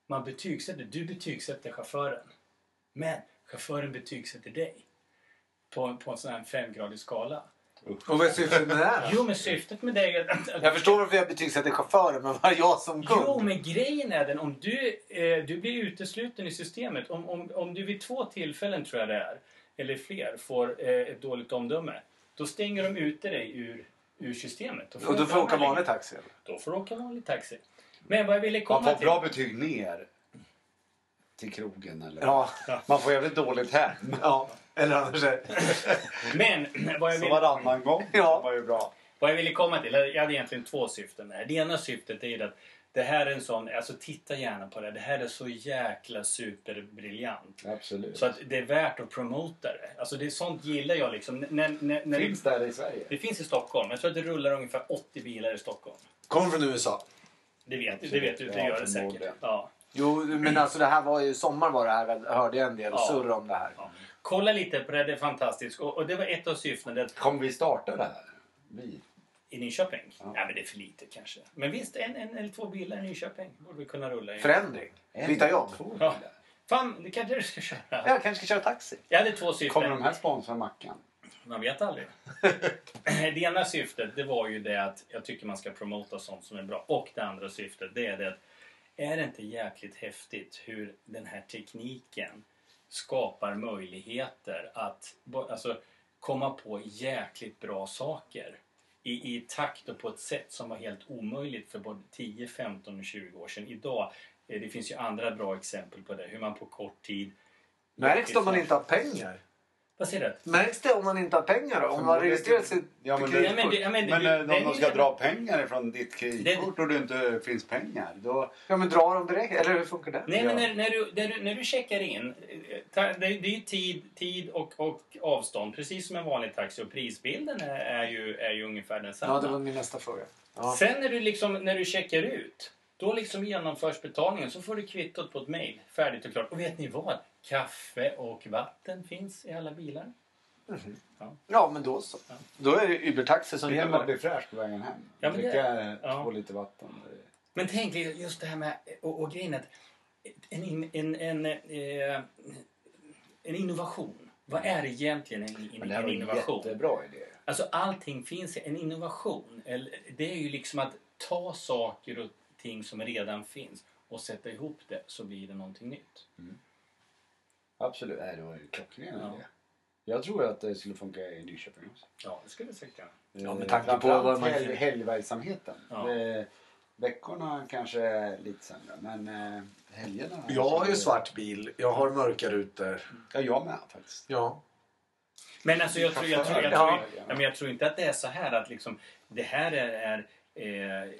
man betygsätter, du betygsätter chauffören. Men chauffören betygsätter dig på, på en sån här femgradig skala. Och vad är syftet med det här? Jo, men syftet med det är att... Jag förstår varför jag betygsätter chauffören, men var jag som kund? Jo, men grejen är den om du, eh, du blir utesluten i systemet. Om, om, om du vid två tillfällen, tror jag det är, eller fler, får eh, ett dåligt omdöme. Då stänger de ute dig ur, ur systemet. får Och du då får jag åka vanlig taxi? Då får du åka vanlig taxi. Men vad jag ville komma Man får till... bra betyg ner till krogen eller? Ja. Man får jävligt dåligt hem. ja. Eller annars (laughs) Men (clears throat) vad jag Så vill... varannan gång Ja. var ju bra. Vad jag ville komma till, jag hade egentligen två syften med det. Det ena syftet är ju att det här är en sån, alltså titta gärna på det. Det här är så jäkla superbriljant. Absolut. Så att det är värt att promota det. Alltså det är sånt gillar jag liksom. När, när, när Finns det här i Sverige? det finns i Stockholm. Jag tror att det rullar ungefär 80 bilar i Stockholm. Kommer från USA. Det vet, det vet du, det Ja, gör det säkert. förmodligen. Ja. Jo, men alltså det här var ju sommar var det här. Hörde jag en del Ja. surr om det här. Ja. Kolla lite på det, det är fantastiskt. Och, och det var ett av syftena. Det Kommer vi starta det här? Vi? I Nyköping? Ja. Ja. men det är för lite kanske. Men visst, en, en eller två bilar i Nyköping borde vi kunna rulla i. Förändring. Byta jobb. Ja. Fan, det kanske du ska köra. Jag kanske ska köra taxi. Jag hade två syften. Kommer de här sponsra Mackan? Man vet aldrig. (laughs) det ena syftet det var ju det att jag tycker man ska promota sånt som är bra. Och det andra syftet det är det att är det inte jäkligt häftigt hur den här tekniken skapar möjligheter att alltså, komma på jäkligt bra saker i, i takt och på ett sätt som var helt omöjligt för både 10, 15 och 20 år sedan. Idag, eh, det finns ju andra bra exempel på det, hur man på kort tid Märks det om man inte har pengar? Vad säger du? Märks det om man inte har pengar då? Om man registrerar sitt Ja, men, kreditkort? men det- ja, men men du- eh, om är de ska dra pengar från ditt kreditkort och det inte finns pengar, då... Ja men drar de direkt? Eller hur funkar det? Nej, Ja. men när, när, du, när, du, när du checkar in, eh, det, är ju tid, tid och, och avstånd, precis som en vanlig taxi. Och prisbilden är, är, ju, är ju ungefär densamma. Ja, det var min nästa fråga. Ja. Sen när du, liksom, när du checkar ut, då liksom genomförs betalningen. Så får du kvittot på ett mejl, färdigt och klart. Och vet ni vad? Kaffe och vatten finns i alla bilar. ja, men då så. Då är det Uber-taxi som gäller. blir fräsch på vägen hem. Ja, men det- Dricka ja. två liter vatten. Men tänk just det här med, och, och grejen att en, en, en, eh, en innovation. Vad är egentligen en, Men en, det här en var en innovation? jättebra idé. Alltså allting finns i en innovation. Eller, det är ju liksom att ta saker och ting som redan finns och sätta ihop det så blir det någonting nytt. Absolut. Nej, det var ju klockren Ja. idé. Jag tror att det skulle funka i Nyköping också. Ja, det skulle det säkert göra. Ja, med Eh, tanke på vad man- helg, helgverksamheten. Ja. Det, veckorna kanske är lite sämre, men eh, helgerna... Jag har ju svart bil. Jag har mörka rutor. Ja, jag med faktiskt. Ja. Men alltså jag tror, jag, tror, jag, Ja. tror, ja, men jag tror inte att det är så här att liksom, det här är, är eh,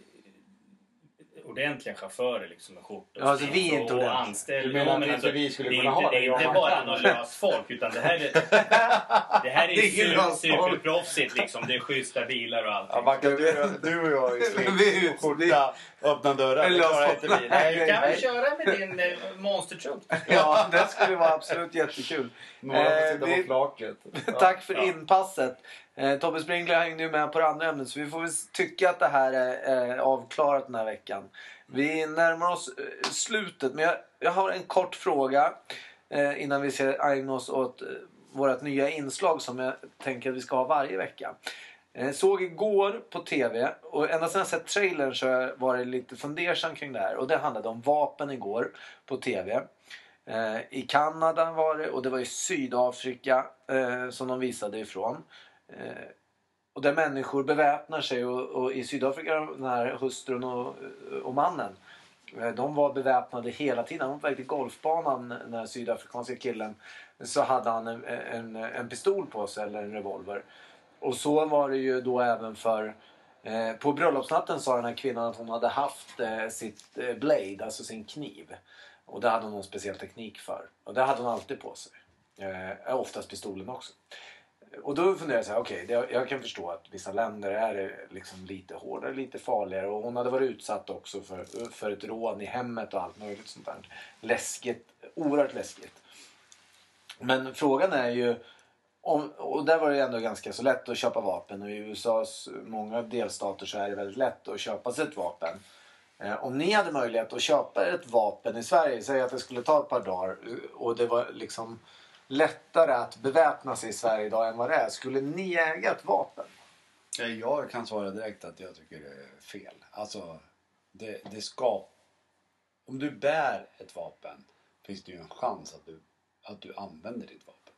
ordentliga chaufförer liksom med skjortor Ja, alltså, vi är inte och, och ordentliga. anställda. Du menar Ja, att men inte vi skulle det är kunna inte, ha det det, är inte bara har- någon lös folk utan det här är, (laughs) det här är Det är superproffsigt liksom. Det är schyssta bilar och allting. Ja, Mackan, du, du och jag i Vi- slips och skjorta, öppna dörrar. Det Eller klarar så- inte vi. Du Nej, kan väl köra med din eh, monstertruck? (laughs) ja, det skulle vara absolut jättekul. Några får Eh, sitta vi- på flaket. (laughs) Tack för Ja. inpasset. Eh, Tobbe Sprinkler hängde ju med på det andra ämnet så vi får väl tycka att det här är eh, avklarat den här veckan. Vi närmar oss eh, slutet men jag, jag har en kort fråga eh, innan vi ska ägna oss åt eh, vårt nya inslag som jag tänker att vi ska ha varje vecka. Eh, såg igår på TV och ända sedan jag sett trailern så har jag varit lite fundersam kring det här och det handlade om vapen igår på TV. Eh, I Kanada var det och det var i Sydafrika eh, som de visade ifrån. Eh, och där människor beväpnar sig och, och i Sydafrika den här hustrun och, och mannen eh, de var beväpnade hela tiden. Han var på väg till golfbanan den här sydafrikanska killen så hade han en, en, en pistol på sig eller en revolver. Och så var det ju då även för eh, på bröllopsnatten sa den här kvinnan att hon hade haft eh, sitt eh, blade, alltså sin kniv. Och det hade hon någon speciell teknik för. Och det hade hon alltid på sig. Eh, oftast pistolen också. Och då funderar jag så här, okej, okay, jag kan förstå att vissa länder är eh, liksom lite hårdare, lite farligare. Och hon hade varit utsatt också för, för ett rån i hemmet och allt möjligt sånt där. Läskigt, oerhört läskigt. Men frågan är ju, om, och där var det ändå ganska så lätt att köpa vapen. Och i USAs många delstater så är det väldigt lätt att köpa sig ett vapen. Eh, om ni hade möjlighet att köpa ett vapen i Sverige, säg att det skulle ta ett par dagar eh, och det var liksom lättare att beväpna sig i Sverige idag än vad det är. Skulle ni äga ett vapen? Ja, Jag kan svara direkt att jag tycker det är fel. Alltså, det, det ska... Om du bär ett vapen finns det ju en chans att du, att du använder ditt vapen.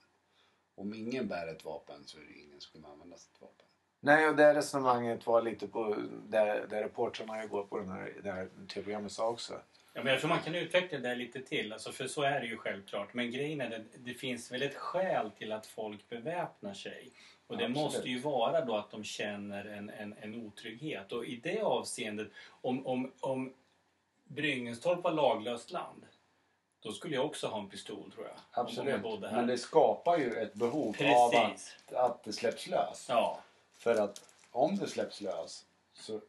Om ingen bär ett vapen så är det ingen som kommer använda sitt vapen. Nej, och det resonemanget var lite på där reportrarna igår på den här, det här tv-programmet sa också. Ja, men jag tror man kan utveckla det lite till, alltså, för så är det ju självklart. Men grejen är att det finns väl ett skäl till att folk beväpnar sig. Och det Absolut. måste ju vara då att de känner en, en, en otrygghet. Och i det avseendet, om, om, om Bryngestorp var laglöst land, då skulle jag också ha en pistol tror jag. Här. Men det skapar ju ett behov av Precis. att, att det släpps lös. Ja, För att om det släpps lös så,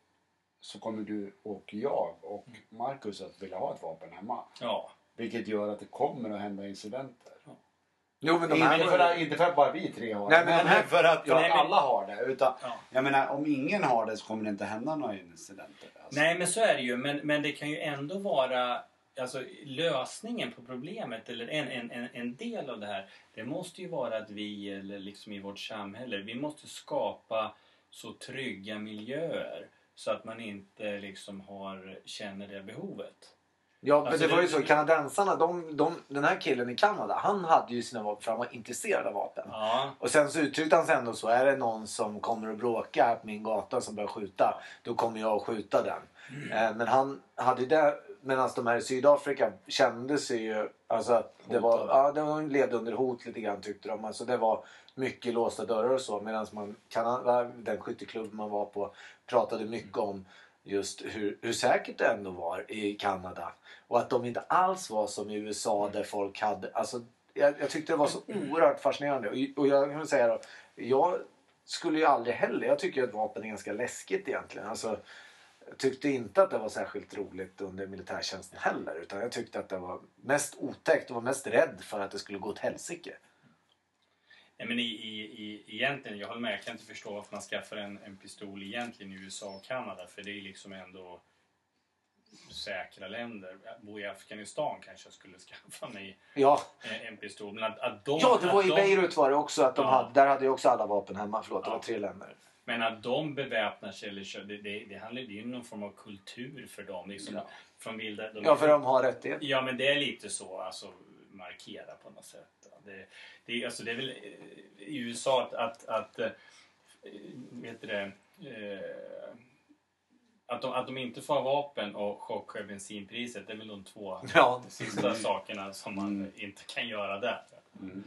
så kommer du och jag och Marcus att vilja ha ett vapen hemma. ja. Vilket gör att det kommer att hända incidenter. Jo, men de Inte här för, att, inte för att bara vi tre har Nej, det, men men, för att Ja, nej, men- alla har det. Utan, Ja. Jag menar, om ingen har det så kommer det inte hända några incidenter. Alltså. Nej, men så är det ju. Men, men det kan ju ändå vara... Alltså lösningen på problemet, eller en, en, en, en del av det här, det måste ju vara att vi, eller liksom i vårt samhälle, vi måste skapa så trygga miljöer så att man inte liksom har, känner det behovet. Ja, men Alltså, det var ju så. Kanadensarna, de, de, den här killen i Kanada, han hade ju sina vapen för han var intresserad av vapen. Ja, Och sen så uttryckte han sig ändå så. Är det någon som kommer att bråka här på min gata som börjar skjuta. Då kommer jag att skjuta den. Eh, men han hade ju det. Medan de här i Sydafrika kände sig ju. Alltså det var, ja, de levde under hot lite grann tyckte de. Alltså det var mycket låsta dörrar och så. Medan man, Kanada, den skytteklubb man var på pratade mycket om just hur, hur säkert det ändå var i Kanada. Och att de inte alls var som i USA där folk hade... Alltså, jag, jag tyckte det var så oerhört fascinerande. Och, och jag kan säga då, jag skulle ju aldrig heller... Jag tycker att vapen är ganska läskigt egentligen. Alltså, jag tyckte inte att det var särskilt roligt under militärtjänsten heller. Utan jag tyckte att det var mest otäckt och var mest rädd för att det skulle gå åt helsike. Nej, men i, i, i, egentligen, jag håller med. Jag kan inte förstå varför man skaffar en, en pistol egentligen i USA och Kanada. För det är liksom ändå säkra länder. Bo i Afghanistan kanske jag skulle (laughs) skaffa mig Ja, en pistol. Men att, att de, ja det var i de, Beirut var det också. Att de Ja. hade, där hade ju också alla vapen hemma. Förlåt, det Ja. var tre länder. Men att de beväpnar sig eller kör, det, det, det handlar det ju någon form av kultur för dem. Liksom, Ja. från vilda, de, Ja, för de har rättighet. Ja, men det är lite så, alltså markera på något sätt. Det, det, är- alltså, det är väl eh, i USA att, att, att eh, vet det, eh, att, de, att de inte får vapen och chockhöja bensinpriset, det är väl de två Ja. sista sakerna som man Mm. inte kan göra där. Mm.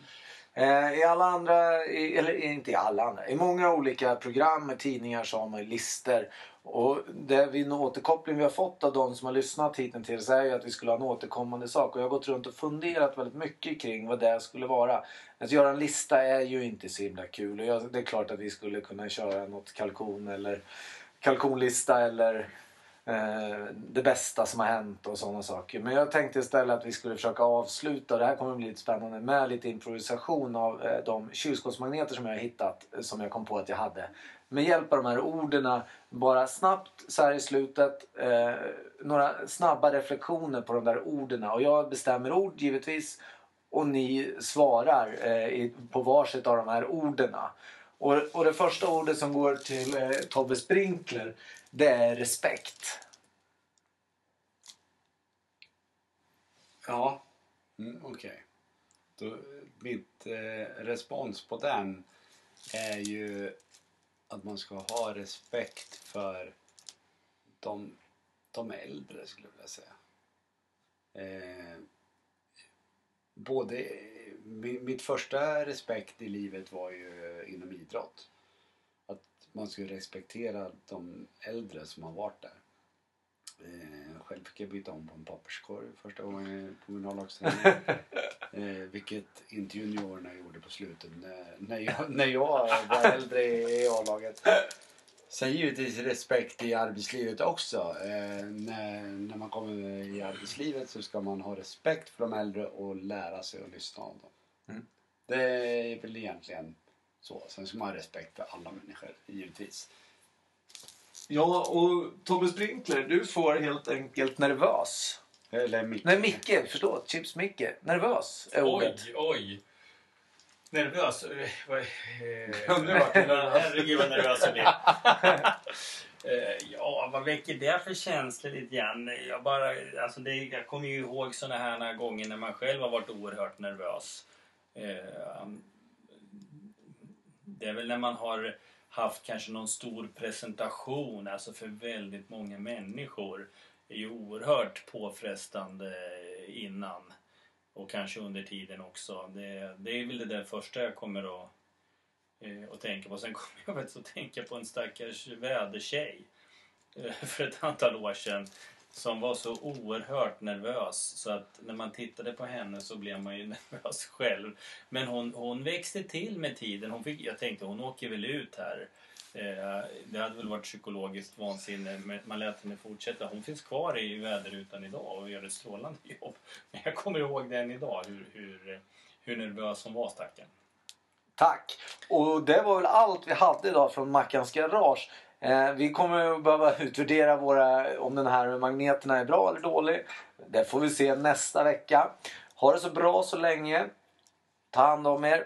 Eh, I alla andra, i, eller inte i alla andra, i många olika program med tidningar så har man ju listor. Och det vi, en återkoppling vi har fått av de som har lyssnat hittills är ju att vi skulle ha en återkommande sak. Och jag har gått runt och funderat väldigt mycket kring vad det skulle vara. Att göra en lista är ju inte så himla kul. Och jag, det är klart att vi skulle kunna köra något kalkon eller kalkonlista eller Eh, det bästa som har hänt och sådana saker. Men jag tänkte istället att vi skulle försöka avsluta, det här kommer bli lite spännande, med lite improvisation av eh, de kylskåpsmagneter som jag har hittat, eh, som jag kom på att jag hade. Med hjälp av de här orden, bara snabbt så här i slutet, eh, några snabba reflektioner på de där orden. Och jag bestämmer ord givetvis och ni svarar eh, på varsitt av de här orden. Och, och det första ordet som går till eh, Tobbe Sprinkler det är respekt. Ja, mm, okej. Okay. Mitt eh, respons på den är ju att man ska ha respekt för de, de äldre skulle jag vilja säga. Eh, både, eh, mitt första respekt i livet var ju inom idrott. Man skulle respektera de äldre som har varit där. Eh, själv fick jag byta om på en papperskorg första gången på min A-lagsträning. (laughs) eh, vilket inte juniorerna gjorde på slutet när, när, jag, när jag var äldre i A-laget. Sen givetvis respekt i arbetslivet också. Eh, när, när man kommer i arbetslivet så ska man ha respekt för de äldre och lära sig att lyssna av dem. Mm. Det är väl egentligen så. Sen ska man ha respekt för alla människor, givetvis. Ja, och Tobbe Sprinkler, du får helt enkelt nervös. Eller Micke. Nej, Micke, förlåt. Chips Micke. Nervös är ordet. Oj, oj! Nervös? Eh, vad- eh, Undrar vart nervös. Herregud vad nervös jag blir. (laughs) Eh, Ja, vad väcker det för känslor lite grann? Jag, bara, alltså det, jag kommer ju ihåg såna här gånger när man själv har varit oerhört nervös. Det är väl när man har haft kanske någon stor presentation, alltså för väldigt många människor. Det är ju oerhört påfrestande innan och kanske under tiden också. Det, det är väl det där första jag kommer att, eh, att tänka på. Sen kommer jag faktiskt att tänka på en stackars vädertjej eh, för ett antal år sedan som var så oerhört nervös så att när man tittade på henne så blev man ju (laughs) nervös själv. Men hon, hon växte till med tiden. Hon fick, jag tänkte hon åker väl ut här. Eh, det hade väl varit psykologiskt vansinne men man lät henne fortsätta. Hon finns kvar i väderrutan idag och gör ett strålande jobb. Men (laughs) jag kommer ihåg den idag hur, hur, hur nervös hon var stackaren. Tack! Och det var väl allt vi hade idag från Mackans Garage. Eh, vi kommer att behöva utvärdera våra, om den här magneterna är bra eller dålig. Det får vi se nästa vecka. Ha det så bra så länge. Ta hand om er.